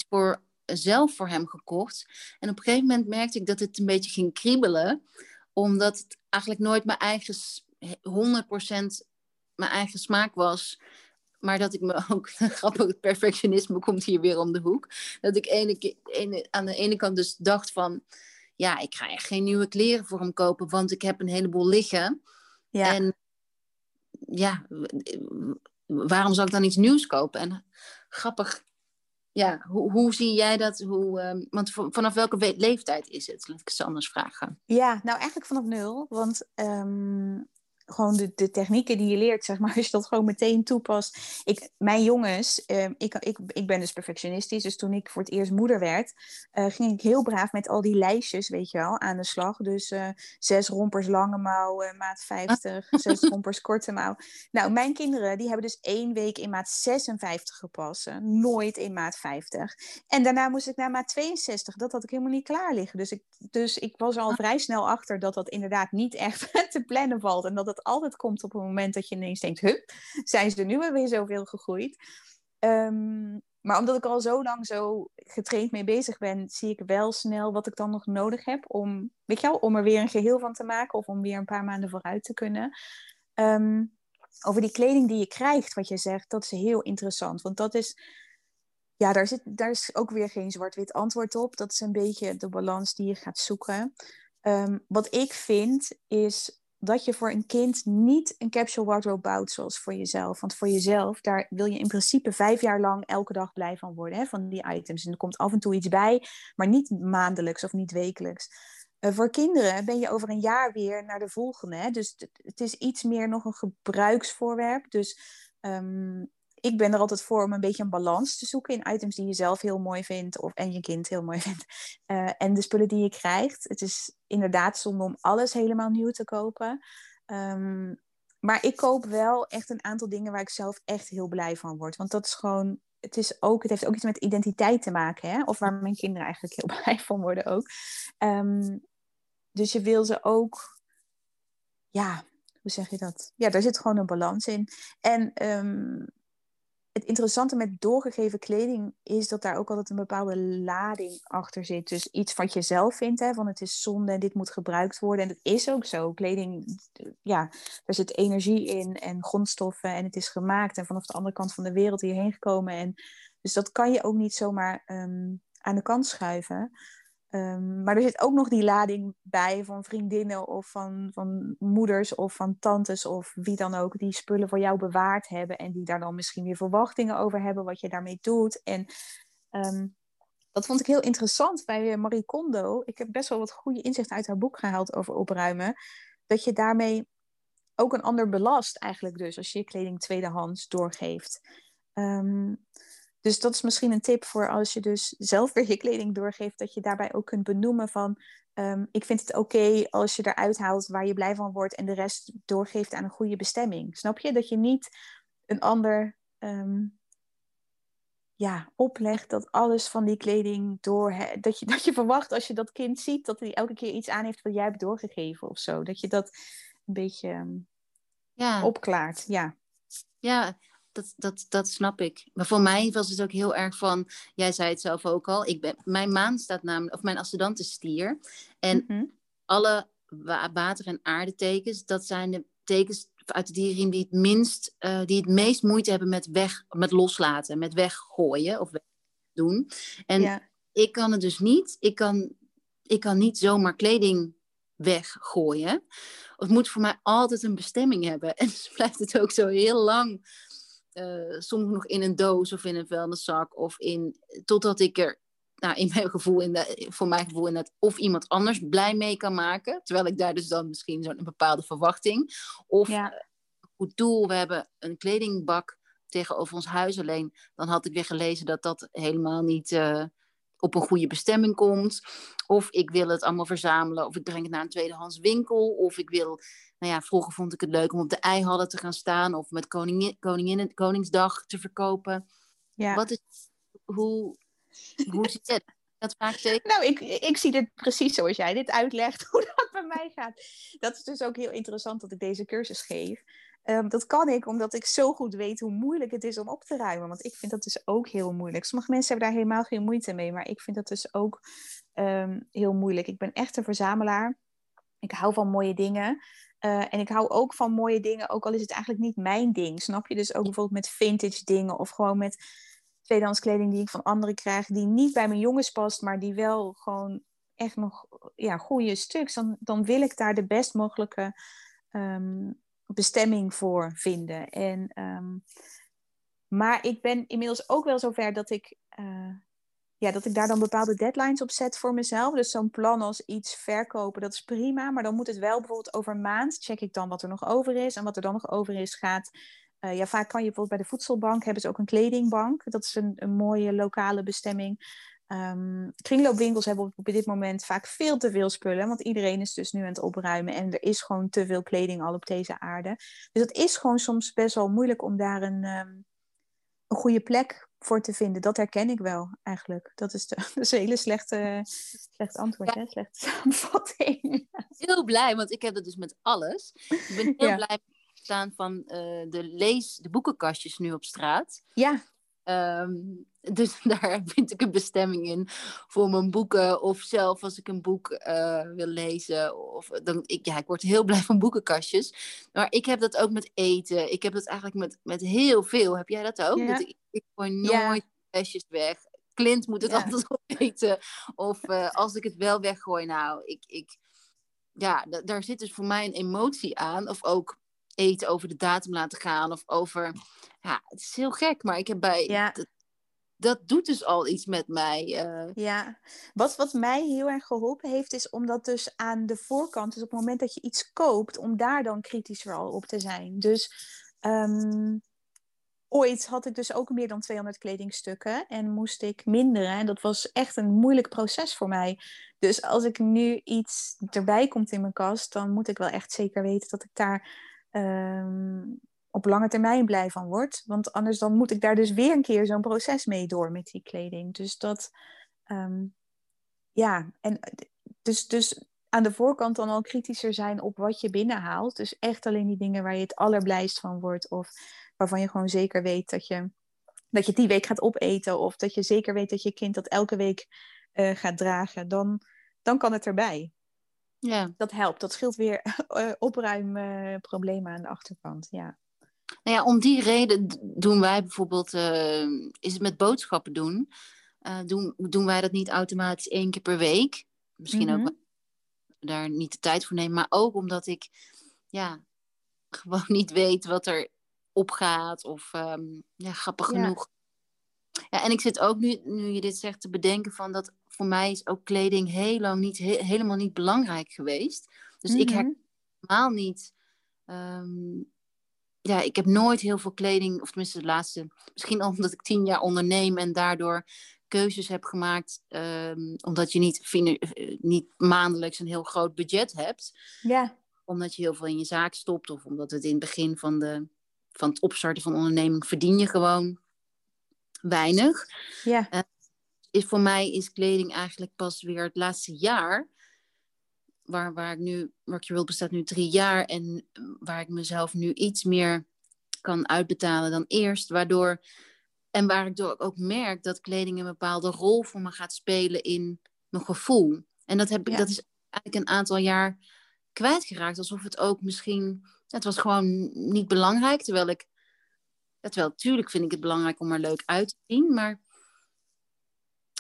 A: voor zelf voor hem gekocht. En op een gegeven moment merkte ik dat het een beetje ging kriebelen. Omdat het eigenlijk nooit mijn eigen 100% mijn eigen smaak was. Maar dat ik me [laughs] ook, grappig, het perfectionisme komt hier weer om de hoek. Dat ik ene, ene, aan de ene kant dus dacht van ja, ik ga echt geen nieuwe kleren voor hem kopen, want ik heb een heleboel liggen. Ja. En ja, waarom zou ik dan iets nieuws kopen? En grappig, ja, hoe, hoe zie jij dat? Hoe, um, want vanaf welke leeftijd is het? Laat ik het anders vragen.
B: Ja, nou eigenlijk vanaf nul. Want um, gewoon de, de technieken die je leert, zeg maar, [laughs] als je dat gewoon meteen toepast. Ik, mijn jongens, uh, ik, ik, ik ben dus perfectionistisch, dus toen ik voor het eerst moeder werd, uh, ging ik heel braaf met al die lijstjes, weet je wel, aan de slag. Dus uh, zes rompers lange mouw, maat 50, zes [laughs] rompers korte mouw. Nou, mijn kinderen, die hebben dus één week in maat 56 gepassen, nooit in maat 50. En daarna moest ik naar maat 62, dat had ik helemaal niet klaar liggen. Dus ik, dus ik was al vrij snel achter dat dat inderdaad niet echt [laughs] te plannen valt en dat het dat altijd komt op het moment dat je ineens denkt, hup, zijn ze nu weer zoveel gegroeid? Um, maar omdat ik al zo lang zo getraind mee bezig ben, zie ik wel snel wat ik dan nog nodig heb om, weet je wel, om er weer een geheel van te maken of om weer een paar maanden vooruit te kunnen. Um, over die kleding die je krijgt, wat je zegt, dat is heel interessant. Want dat is ja, daar, zit, daar is ook weer geen zwart-wit antwoord op. Dat is een beetje de balans die je gaat zoeken. Ehm, wat ik vind is dat je voor een kind niet een capsule wardrobe bouwt zoals voor jezelf. Want voor jezelf, daar wil je in principe vijf jaar lang elke dag blij van worden, hè, van die items. En er komt af en toe iets bij, maar niet maandelijks of niet wekelijks. Uh, voor kinderen ben je over een jaar weer naar de volgende. Hè? Dus het is iets meer nog een gebruiksvoorwerp. Dus um, ik ben er altijd voor om een beetje een balans te zoeken in items die je zelf heel mooi vindt of, en je kind heel mooi [laughs] vindt. Uh, en de spullen die je krijgt. Het is inderdaad zonde om alles helemaal nieuw te kopen. Um, maar ik koop wel echt een aantal dingen waar ik zelf echt heel blij van word. Want dat is gewoon, het, is ook, het heeft ook iets met identiteit te maken. Hè? Of waar mijn kinderen eigenlijk heel [laughs] blij van worden ook. Um, dus je wil ze ook, ja, hoe zeg je dat? Ja, daar zit gewoon een balans in. En um, het interessante met doorgegeven kleding is dat daar ook altijd een bepaalde lading achter zit. Dus iets wat je zelf vindt, hè, van het is zonde en dit moet gebruikt worden. En dat is ook zo. Kleding, ja, daar zit energie in en grondstoffen en het is gemaakt en vanaf de andere kant van de wereld hierheen gekomen. En, dus dat kan je ook niet zomaar um, aan de kant schuiven. Um, maar er zit ook nog die lading bij van vriendinnen of van, van moeders of van tantes of wie dan ook, die spullen voor jou bewaard hebben en die daar dan misschien weer verwachtingen over hebben wat je daarmee doet. En um, dat vond ik heel interessant bij eh, Marie Kondo. Ik heb best wel wat goede inzicht uit haar boek gehaald over opruimen. Dat je daarmee ook een ander belast eigenlijk dus, als je je kleding tweedehands doorgeeft. Um, dus dat is misschien een tip voor als je dus zelf weer je kleding doorgeeft, dat je daarbij ook kunt benoemen van um, ik vind het oké als je eruit haalt waar je blij van wordt en de rest doorgeeft aan een goede bestemming. Snap je? Dat je niet een ander um, ja, oplegt dat alles van die kleding door. Dat je, [laughs] dat je verwacht als je dat kind ziet dat hij elke keer iets aan heeft wat jij hebt doorgegeven of zo. Dat je dat een beetje um, ja. opklaart. Ja.
A: Ja, dat, dat, dat snap ik. Maar voor mij was het ook heel erg van, jij zei het zelf ook al, ik ben, mijn maan staat namelijk, of mijn ascendant is stier. En mhm. alle water- en aardetekens, dat zijn de tekens uit de dierenriem die het minst, uh, die het meest moeite hebben met weg, met loslaten, met weggooien of doen. En ik kan het dus niet. Ik kan, ik kan niet zomaar kleding weggooien. Het moet voor mij altijd een bestemming hebben. [laughs] En dus blijft het ook zo heel lang uh, soms nog in een doos of in een vuilniszak of in, totdat ik er nou, in mijn gevoel, in de, voor mijn gevoel inderdaad, of iemand anders blij mee kan maken. Terwijl ik daar dus dan misschien zo'n bepaalde verwachting. Of ja. Eh, goed doel, we hebben een kledingbak tegenover ons huis alleen. Dan had ik weer gelezen dat dat helemaal niet uh, op een goede bestemming komt. Of ik wil het allemaal verzamelen. Of ik breng het naar een tweedehands winkel. Of ik wil nou ja, vroeger vond ik het leuk om op de eihallen te gaan staan of met koningin, koningin, Koningsdag te verkopen. Ja. Wat is, hoe, hoe zit het? Dat vaak zeker?
B: Nou, ik, ik zie dit precies zoals jij dit uitlegt, [laughs] hoe dat bij mij gaat. Dat is dus ook heel interessant dat ik deze cursus geef. Um, dat kan ik omdat ik zo goed weet hoe moeilijk het is om op te ruimen. Want ik vind dat dus ook heel moeilijk. Sommige mensen hebben daar helemaal geen moeite mee, maar ik vind dat dus ook um, heel moeilijk. Ik ben echt een verzamelaar. Ik hou van mooie dingen. Uh, en ik hou ook van mooie dingen, ook al is het eigenlijk niet mijn ding. Snap je? Dus ook bijvoorbeeld met vintage dingen of gewoon met tweedehands kleding die ik van anderen krijg, die niet bij mijn jongens past, maar die wel gewoon echt nog ja, goede stuks. Dan, dan wil ik daar de best mogelijke um, bestemming voor vinden. En, um, maar ik ben inmiddels ook wel zover dat ik. Uh, ja, dat ik daar dan bepaalde deadlines op zet voor mezelf. Dus zo'n plan als iets verkopen, dat is prima. Maar dan moet het wel bijvoorbeeld over een maand. Check ik dan wat er nog over is. En wat er dan nog over is gaat... Uh, ja, vaak kan je bijvoorbeeld bij de voedselbank... hebben ze ook een kledingbank. Dat is een, een mooie lokale bestemming. Um, kringloopwinkels hebben op dit moment vaak veel te veel spullen. Want iedereen is dus nu aan het opruimen. En er is gewoon te veel kleding al op deze aarde. Dus het is gewoon soms best wel moeilijk om daar een... Um, een goede plek voor te vinden. Dat herken ik wel eigenlijk. Dat is, de, [laughs] dat is een hele slechte, slechte antwoord, hè? slechte [laughs] samenvatting.
A: Heel blij, want ik heb dat dus met alles. Ik ben heel blij staan van uh, de lees, de boekenkastjes nu op straat.
B: Ja.
A: Um, [laughs] dus daar vind ik een bestemming in voor mijn boeken. Of zelf als ik een boek uh, wil lezen. Of, dan, ik, ja, ik word heel blij van boekenkastjes. Maar ik heb dat ook met eten. Ik heb dat eigenlijk met, met heel veel. Heb jij dat ook? Dat ik, ik gewoon nooit flesjes weg. Clint moet het
B: Ja.
A: altijd [laughs] opeten. Of eh, als ik het wel weggooi, nou, ik, ik, ja, da- daar zit dus voor mij een emotie aan. Of ook eten over de datum laten gaan. Of over, ja, het is heel gek, maar ik heb bij,
B: Ja.
A: dat, dat doet dus al iets met mij. eh.
B: Ja, wat, wat mij heel erg geholpen heeft, is om dat dus aan de voorkant, dus op het moment dat je iets koopt, om daar dan kritischer al op te zijn. Dus ehm, ooit had ik dus ook meer dan 200 kledingstukken en moest ik minderen. En dat was echt een moeilijk proces voor mij. Dus als ik nu iets erbij komt in mijn kast, dan moet ik wel echt zeker weten dat ik daar ehm, op lange termijn blij van word. Want anders dan moet ik daar dus weer een keer zo'n proces mee door met die kleding. Dus dat, ehm, ja, en eh, dus, dus aan de voorkant dan al kritischer zijn op wat je binnenhaalt. Dus echt alleen die dingen waar je het allerblijst van wordt. Of waarvan je gewoon zeker weet dat je, dat je die week gaat opeten. Of dat je zeker weet dat je kind dat elke week eh, gaat dragen. Dan, dan kan het erbij.
A: ja.
B: Dat helpt. Dat scheelt weer [laughs] eh, opruimproblemen aan de achterkant. Ja.
A: Nou ja, om die reden doen wij bijvoorbeeld, eh, is het met boodschappen doen, eh, doen, doen wij dat niet automatisch één keer per week. Misschien ook
B: Mhm.
A: daar niet de tijd voor nemen, maar ook omdat ik ja, gewoon niet weet wat er opgaat of ehm, ja, grappig
B: Ja.
A: genoeg. Ja, en ik zit ook nu, nu je dit zegt, te bedenken van dat voor mij is ook kleding heel lang niet, he- helemaal niet belangrijk geweest. Dus ik
B: Mhm.
A: herken helemaal niet. ehm, ja, ik heb nooit heel veel kleding, of tenminste de laatste, misschien [laughs] omdat ik tien jaar onderneem en daardoor keuzes heb gemaakt, ehm, omdat je niet, eh, niet maandelijks een heel groot budget hebt,
B: Ja.
A: omdat je heel veel in je zaak stopt, of omdat het in het begin van, de, van het opstarten van onderneming verdien je gewoon weinig
B: Ja.
A: is voor mij is kleding eigenlijk pas weer het laatste jaar. Waar, waar ik nu, Rocky World bestaat nu drie jaar en waar ik mezelf nu iets meer kan uitbetalen dan eerst. Waardoor, en waar ik door ook merk dat kleding een bepaalde rol voor me gaat spelen in mijn gevoel. En dat, heb, ik
B: Ja.
A: dat is eigenlijk een aantal jaar kwijtgeraakt. Alsof het ook misschien, het was gewoon niet belangrijk. Terwijl ik, terwijl natuurlijk vind ik het belangrijk om er leuk uit te zien. Maar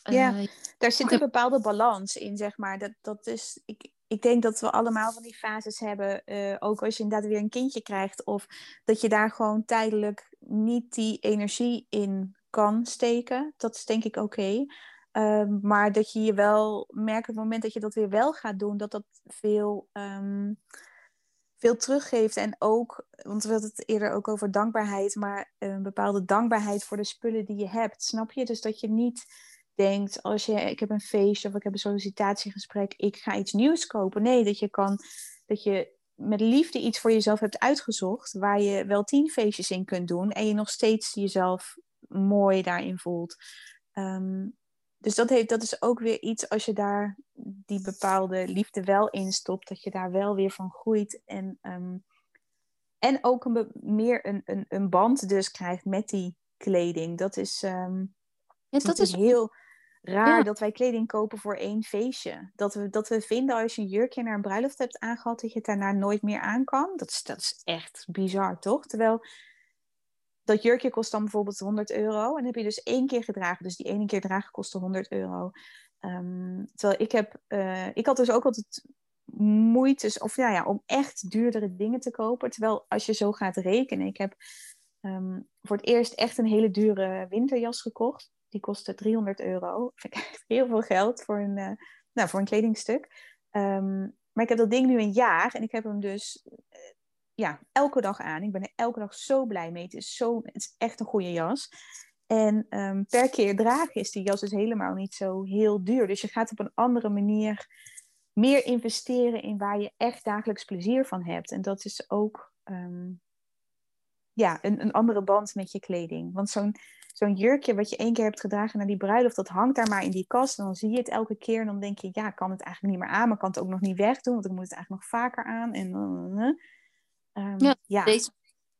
B: Ja.
A: eh,
B: Daar zit een bepaalde balans in, zeg maar. Dat, dat is, ik, ik denk dat we allemaal van die fases hebben. eh, ook als je inderdaad weer een kindje krijgt. Of dat je daar gewoon tijdelijk niet die energie in kan steken. Dat is denk ik oké. Ehm, maar dat je je wel merkt op het moment dat je dat weer wel gaat doen, dat dat veel, ehm, veel teruggeeft. En ook, want we hadden het eerder ook over dankbaarheid, maar een bepaalde dankbaarheid voor de spullen die je hebt. Snap je? Dus dat je niet denkt, als je, ik heb een feestje of ik heb een sollicitatiegesprek, ik ga iets nieuws kopen. Nee, dat je kan, dat je met liefde iets voor jezelf hebt uitgezocht, waar je wel tien feestjes in kunt doen en je nog steeds jezelf mooi daarin voelt. Ehm, dus dat, heeft, dat is ook weer iets als je daar die bepaalde liefde wel in stopt, dat je daar wel weer van groeit en, ehm, en ook een, meer een, een, een band dus krijgt met die kleding. Dat is, ehm,
A: ja,
B: dat is heel raar dat wij kleding kopen voor één feestje. Dat we, dat we vinden als je een jurkje naar een bruiloft hebt aangehad, dat je het daarna nooit meer aan kan. Dat is, dat is echt bizar, toch? Terwijl dat jurkje kost dan bijvoorbeeld 100 euro. En heb je dus één keer gedragen. Dus die ene keer dragen kostte 100 euro. Ehm, terwijl ik heb... eh, ik had dus ook altijd moeite of, nou ja, om echt duurdere dingen te kopen. Terwijl als je zo gaat rekenen... Ik heb ehm, voor het eerst echt een hele dure winterjas gekocht. Die kostte 300 euro. Vind ik echt heel veel geld voor een, eh, nou, voor een kledingstuk. Ehm, maar ik heb dat ding nu een jaar. En ik heb hem dus eh, ja, elke dag aan. Ik ben er elke dag zo blij mee. Het is, zo, het is echt een goede jas. En ehm, per keer dragen is die jas dus helemaal niet zo heel duur. Dus je gaat op een andere manier meer investeren in waar je echt dagelijks plezier van hebt. En dat is ook ehm, ja, een, een andere band met je kleding. Want zo'n zo'n jurkje wat je één keer hebt gedragen naar die bruiloft, dat hangt daar maar in die kast. En dan zie je het elke keer en dan denk je, ja, ik kan het eigenlijk niet meer aan, maar ik kan het ook nog niet wegdoen, want ik moet het eigenlijk nog vaker aan. En, ehm,
A: Ja,
B: ja.
A: deze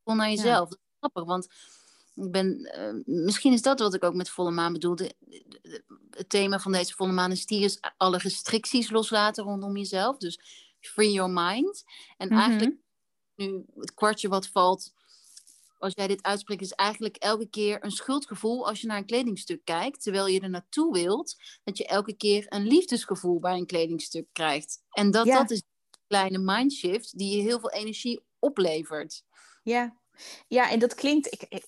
A: gewoon naar jezelf. Dat is grappig, want ik ben, misschien is dat wat ik ook met volle maan bedoelde. De- de- Het thema van deze volle maan is stier is alle restricties loslaten rondom jezelf. Dus free your mind. En
B: Mhm.
A: eigenlijk nu het kwartje wat valt, als jij dit uitspreekt, is eigenlijk elke keer een schuldgevoel als je naar een kledingstuk kijkt. Terwijl je er naartoe wilt dat je elke keer een liefdesgevoel bij een kledingstuk krijgt. En dat, dat is een kleine mindshift die je heel veel energie oplevert.
B: Ja, ja en dat klinkt. Ik,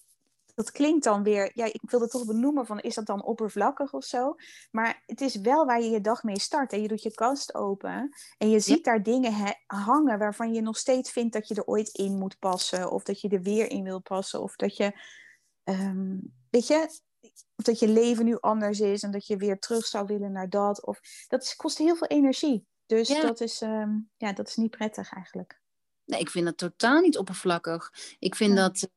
B: dat klinkt dan weer, ja, ik wil het toch benoemen van, is dat dan oppervlakkig of zo? Maar het is wel waar je je dag mee start. En je doet je kast open en je ziet daar dingen hangen waarvan je nog steeds vindt dat je er ooit in moet passen. Of dat je er weer in wil passen. Of dat je, ehm, weet je, of dat je leven nu anders is en dat je weer terug zou willen naar dat. Of, dat kost heel veel energie. Dus dat, is, um, ja, dat is niet prettig eigenlijk.
A: Nee, ik vind dat totaal niet oppervlakkig. Ik vind dat,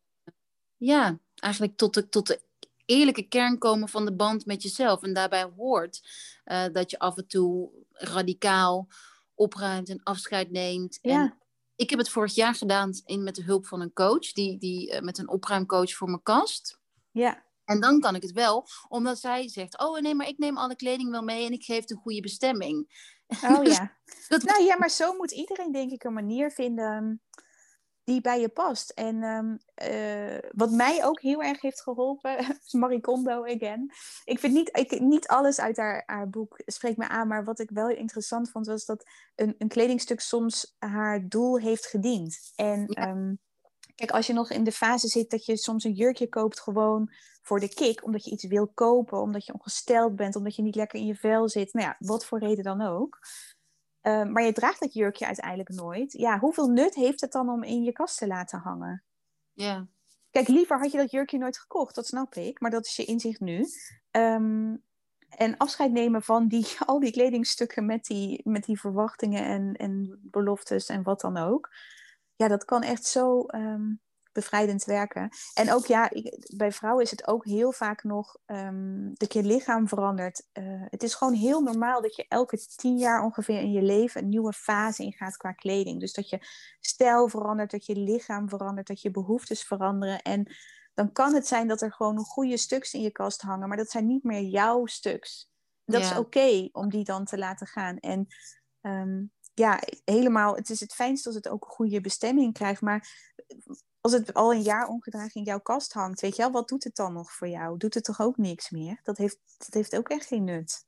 A: ja, eigenlijk tot de, tot de eerlijke kern komen van de band met jezelf. En daarbij hoort uh, dat je af en toe radicaal opruimt en afscheid neemt.
B: Ja. En
A: ik heb het vorig jaar gedaan in, met de hulp van een coach, die, die, uh, met een opruimcoach voor mijn kast.
B: Ja.
A: En dan kan ik het wel, omdat zij zegt: Oh nee, maar ik neem alle kleding wel mee en ik geef een goede bestemming.
B: Oh ja. [laughs] dat... Nou ja, maar zo moet iedereen, denk ik, een manier vinden die bij je past. En um, uh, wat mij ook heel erg heeft geholpen, is [laughs] Marie Kondo again. Ik vind niet, ik, niet alles uit haar, haar boek spreekt me aan, maar wat ik wel interessant vond, was dat een, een kledingstuk soms haar doel heeft gediend. En ja. um, kijk, als je nog in de fase zit dat je soms een jurkje koopt gewoon voor de kick, omdat je iets wil kopen, omdat je ongesteld bent, omdat je niet lekker in je vel zit, nou ja, wat voor reden dan ook. Uh, maar je draagt dat jurkje uiteindelijk nooit. Ja, hoeveel nut heeft het dan om in je kast te laten hangen?
A: Ja.
B: Kijk, liever had je dat jurkje nooit gekocht, dat snap ik. Maar dat is je inzicht nu. Um, en afscheid nemen van die, [laughs] al die kledingstukken met die, met die verwachtingen en, en beloftes en wat dan ook. Ja, dat kan echt zo um, bevrijdend werken. En ook ja, bij vrouwen is het ook heel vaak nog um, dat je lichaam verandert. Uh, het is gewoon heel normaal dat je elke tien jaar ongeveer in je leven een nieuwe fase ingaat qua kleding. Dus dat je stijl verandert, dat je lichaam verandert, dat je behoeftes veranderen. En dan kan het zijn dat er gewoon goede stuks in je kast hangen, maar dat zijn niet meer jouw stuks. Dat ja. is oké okay om die dan te laten gaan. En um, ja, helemaal, het is het fijnst als het ook een goede bestemming krijgt. Maar als het al een jaar ongedragen in jouw kast hangt, weet je wel, wat doet het dan nog voor jou? Doet het toch ook niks meer? Dat heeft, dat heeft ook echt geen nut.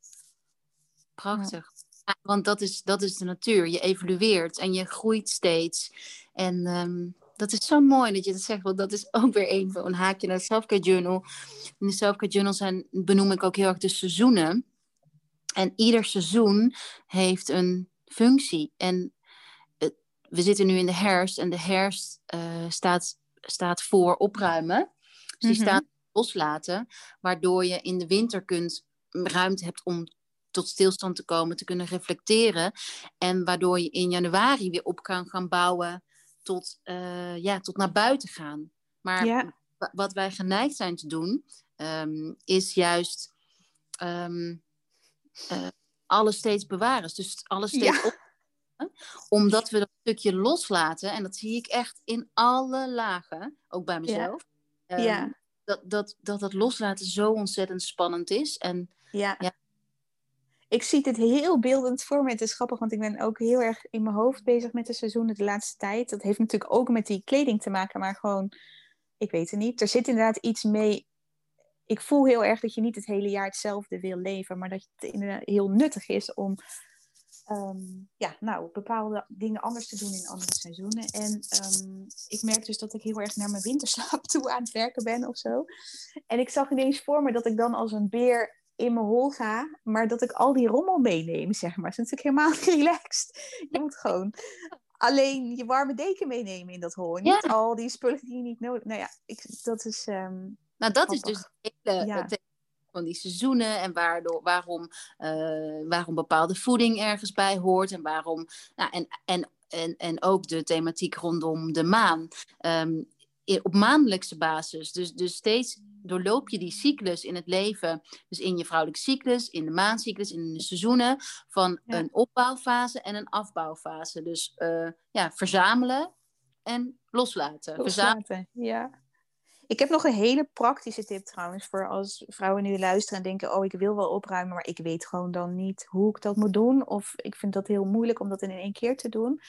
A: Prachtig. Ja, want dat is, dat is de natuur. Je evolueert en je groeit steeds. En um, dat is zo mooi dat je dat zegt, want dat is ook weer een, een haakje naar de Selfcare Journal. In de Selfcare Journal zijn, benoem ik ook heel erg de seizoenen. En ieder seizoen heeft een functie. En we zitten nu in de herfst en de herfst uh, staat, staat voor opruimen. Dus die mm -hmm. staat loslaten, waardoor je in de winter kunt, ruimte hebt om tot stilstand te komen, te kunnen reflecteren. En waardoor je in januari weer op kan gaan bouwen tot, uh, ja, tot naar buiten gaan. Maar
B: ja.
A: wat wij geneigd zijn te doen, um, is juist um, uh, alles steeds bewaren. Dus alles steeds
B: ja.
A: op omdat we dat stukje loslaten, en dat zie ik echt in alle lagen, ook bij mezelf.
B: Ja. Um, ja.
A: Dat, dat, dat dat loslaten zo ontzettend spannend is. En,
B: ja. ja. Ik zie het heel beeldend voor me. Het is grappig, want ik ben ook heel erg in mijn hoofd bezig met de seizoenen de laatste tijd. Dat heeft natuurlijk ook met die kleding te maken, maar gewoon, ik weet het niet. Er zit inderdaad iets mee. Ik voel heel erg dat je niet het hele jaar hetzelfde wil leven, maar dat het heel nuttig is om um, ja, nou, bepaalde dingen anders te doen in andere seizoenen. En um, ik merk dus dat ik heel erg naar mijn winterslaap [laughs] toe aan het werken ben of zo. En ik zag ineens voor me dat ik dan als een beer in mijn hol ga, maar dat ik al die rommel meeneem, zeg maar. Dat is natuurlijk helemaal niet relaxed. Je moet gewoon alleen je warme deken meenemen in dat hol. En niet al die spullen die je niet nodig Nou ja, ik, dat is. Um,
A: nou, dat grappig. is dus het hele, ja. het van die seizoenen en waardoor, waarom, uh, waarom bepaalde voeding ergens bij hoort en waarom. Nou, en, en, en, en ook de thematiek rondom de maan. Um, op maandelijkse basis. Dus, dus steeds doorloop je die cyclus in het leven. Dus in je vrouwelijke cyclus, in de maancyclus, in de seizoenen. Van ja. een opbouwfase en een afbouwfase. Dus uh, ja, verzamelen en loslaten.
B: loslaten verzamelen. Ja. Ik heb nog een hele praktische tip trouwens voor als vrouwen nu luisteren en denken: Oh, ik wil wel opruimen, maar ik weet gewoon dan niet hoe ik dat moet doen. Of ik vind dat heel moeilijk om dat in één keer te doen.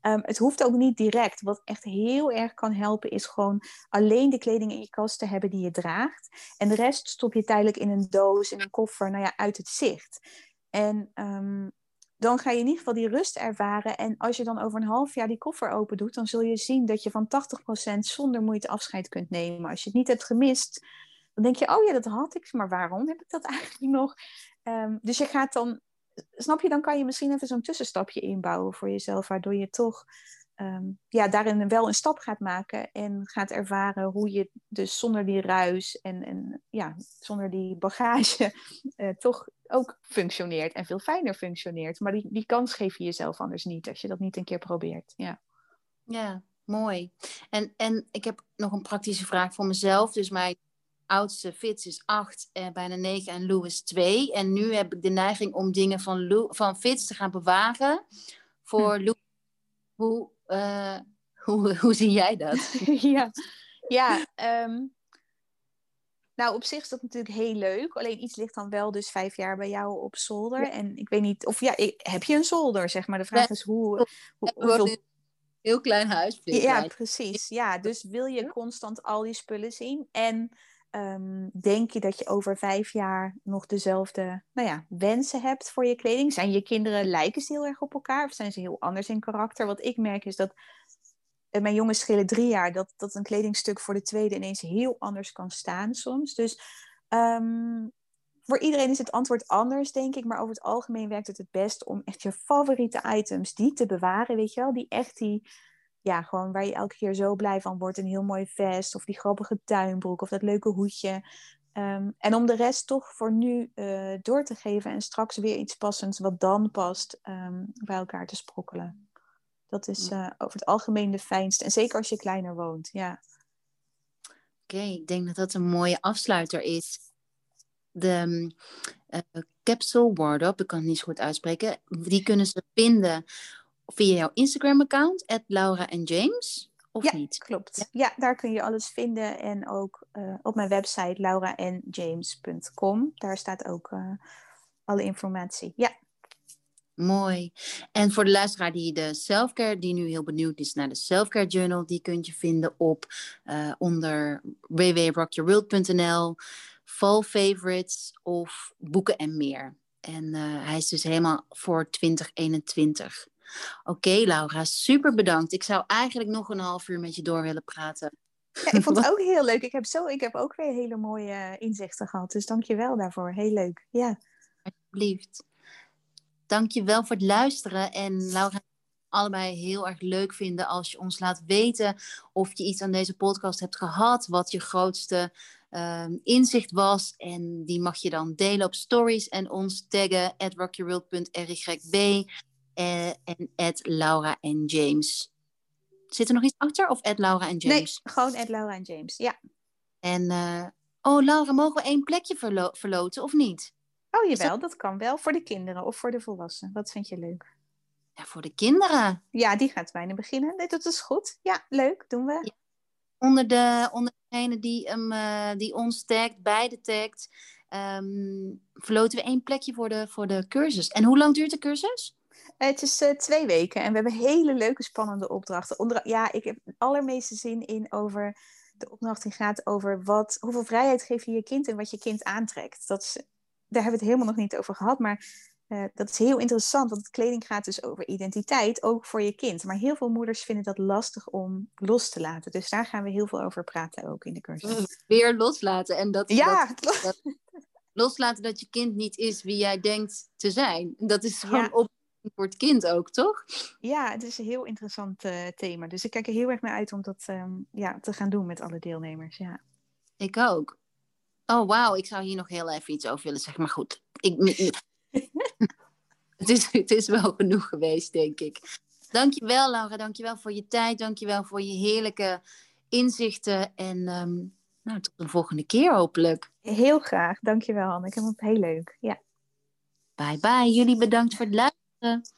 B: Ehm, het hoeft ook niet direct. Wat echt heel erg kan helpen, is gewoon alleen de kleding in je kast te hebben die je draagt. En de rest stop je tijdelijk in een doos, in een koffer, nou ja, uit het zicht. En ehm, dan ga je in ieder geval die rust ervaren. En als je dan over een half jaar die koffer open doet, dan zul je zien dat je van 80% zonder moeite afscheid kunt nemen. Als je het niet hebt gemist, dan denk je, oh ja, dat had ik, maar waarom heb ik dat [laughs] eigenlijk nog? Ehm, dus je gaat dan, snap je, dan kan je misschien even zo'n tussenstapje inbouwen voor jezelf, waardoor je toch ehm, ja, daarin wel een stap gaat maken en gaat ervaren hoe je dus zonder die ruis en, en ja, zonder die bagage uh, [laughs] toch ook functioneert en veel fijner functioneert. Maar die, die kans geef je jezelf anders niet als je dat niet een keer probeert. Ja,
A: ja mooi. En, en ik heb nog een praktische vraag voor mezelf. Dus mijn oudste Fitz is 8, eh, bijna 9 en Lou is 2. En nu heb ik de neiging om dingen van, Lou, van Fitz te gaan bewaren voor hm. Lou. Hoe, uh, hoe, [laughs] hoe zie jij dat? [laughs]
B: ja, ja um, nou, op zich is dat natuurlijk heel leuk. Alleen iets ligt dan wel dus vijf jaar bij jou op zolder. En ik weet niet, of ja, heb je een zolder, zeg maar? De vraag is hoe... hoe
A: hoeveel... Heel klein huis.
B: Ja, precies. Ja, dus wil je constant al die spullen zien? En um, denk je dat je over vijf jaar nog dezelfde nou ja, wensen hebt voor je kleding? Zijn je kinderen, lijken ze heel erg op elkaar? Of zijn ze heel anders in karakter? Wat ik merk is dat mijn jongens schelen drie jaar, dat, dat een kledingstuk voor de tweede ineens heel anders kan staan soms. Dus ehm, voor iedereen is het antwoord anders, denk ik. Maar over het algemeen werkt het het best om echt je favoriete items, die te bewaren, weet je wel. Die echt die, ja, gewoon waar je elke keer zo blij van wordt. Een heel mooi vest of die grappige tuinbroek of dat leuke hoedje. Ehm, en om de rest toch voor nu uh, door te geven en straks weer iets passends wat dan past um, bij elkaar te sprokkelen. Dat is uh, over het algemeen de fijnste. En zeker als je kleiner woont, ja.
A: Oké, ik denk dat dat een mooie afsluiter is. De uh, capsule wardrobe, ik kan het niet zo goed uitspreken. Die kunnen ze vinden via jouw Instagram-account, Laura en James. Of
B: ja,
A: niet?
B: klopt. Ja? ja? daar kun je alles vinden. En ook uh, op mijn website lauraenjames.com. Daar staat ook alle informatie. Ja.
A: Mooi. En voor de luisteraar die de selfcare, die nu heel benieuwd is naar de selfcare journal, die kunt je vinden op uh, onder www.rockyourworld.nl, fall favorites of boeken en meer. En hij is dus helemaal voor 2021. Oké, Laura, super bedankt. Ik zou eigenlijk nog een half uur met je door willen praten.
B: Ja, ik vond het [laughs] ook heel leuk. Ik heb, zo, ik heb ook weer hele mooie inzichten gehad. Dus dank je wel daarvoor. Heel leuk. Ja.
A: Alsjeblieft. Dank je wel voor het luisteren. En Laura, allebei heel erg leuk vinden als je ons laat weten of je iets aan deze podcast hebt gehad, wat je grootste uh, inzicht was. En die mag je dan delen op stories en ons taggen at en at Laura en James. Zit er nog iets achter of at Laura en James?
B: Nee, gewoon at Laura en James, ja.
A: En, uh, oh Laura, mogen we één plekje verlo verloten of niet?
B: Oh jawel, dat... kan wel. Voor de kinderen of voor de volwassenen. Wat vind je leuk?
A: Ja, voor de kinderen.
B: Ja, die gaat bijna beginnen. Nee, dat is goed. Ja, leuk. Doen we.
A: Onder, de, onder degene die, um, uh, die ons tagt, beide tagt, um, verloten we één plekje voor de, voor de cursus. En hoe lang duurt de cursus?
B: Het is uh, twee weken en we hebben hele leuke, spannende opdrachten. Ja, ik heb het allermeeste zin in over. De opdracht die gaat over wat, hoeveel vrijheid geef je je kind en wat je kind aantrekt. Dat is daar hebben we het helemaal nog niet over gehad. Maar uh, dat is heel interessant, want kleding gaat dus over identiteit, ook voor je kind. Maar heel veel moeders vinden dat lastig om los te laten. Dus daar gaan we heel veel over praten ook in de cursus. Mm,
A: weer loslaten. En dat,
B: ja.
A: Dat, [laughs] loslaten dat je kind niet is wie jij denkt te zijn. Dat is gewoon ja. op voor het kind ook, toch?
B: Ja, het is een heel interessant uh, thema. Dus ik kijk er heel erg naar uit om dat um, ja, te gaan doen met alle deelnemers. Ja.
A: Ik ook. Oh, wauw, ik zou hier nog heel even iets over willen zeggen. Maar goed, ik, [laughs] het, is, het is wel genoeg geweest, denk ik. Dankjewel, Laura. Dankjewel voor je tijd. Dankjewel voor je heerlijke inzichten. En um, nou, tot de volgende keer hopelijk.
B: Heel graag. Dankjewel, Anne. Ik vond het heel leuk. Ja.
A: Bye bye. Jullie bedankt voor het luisteren. Bye.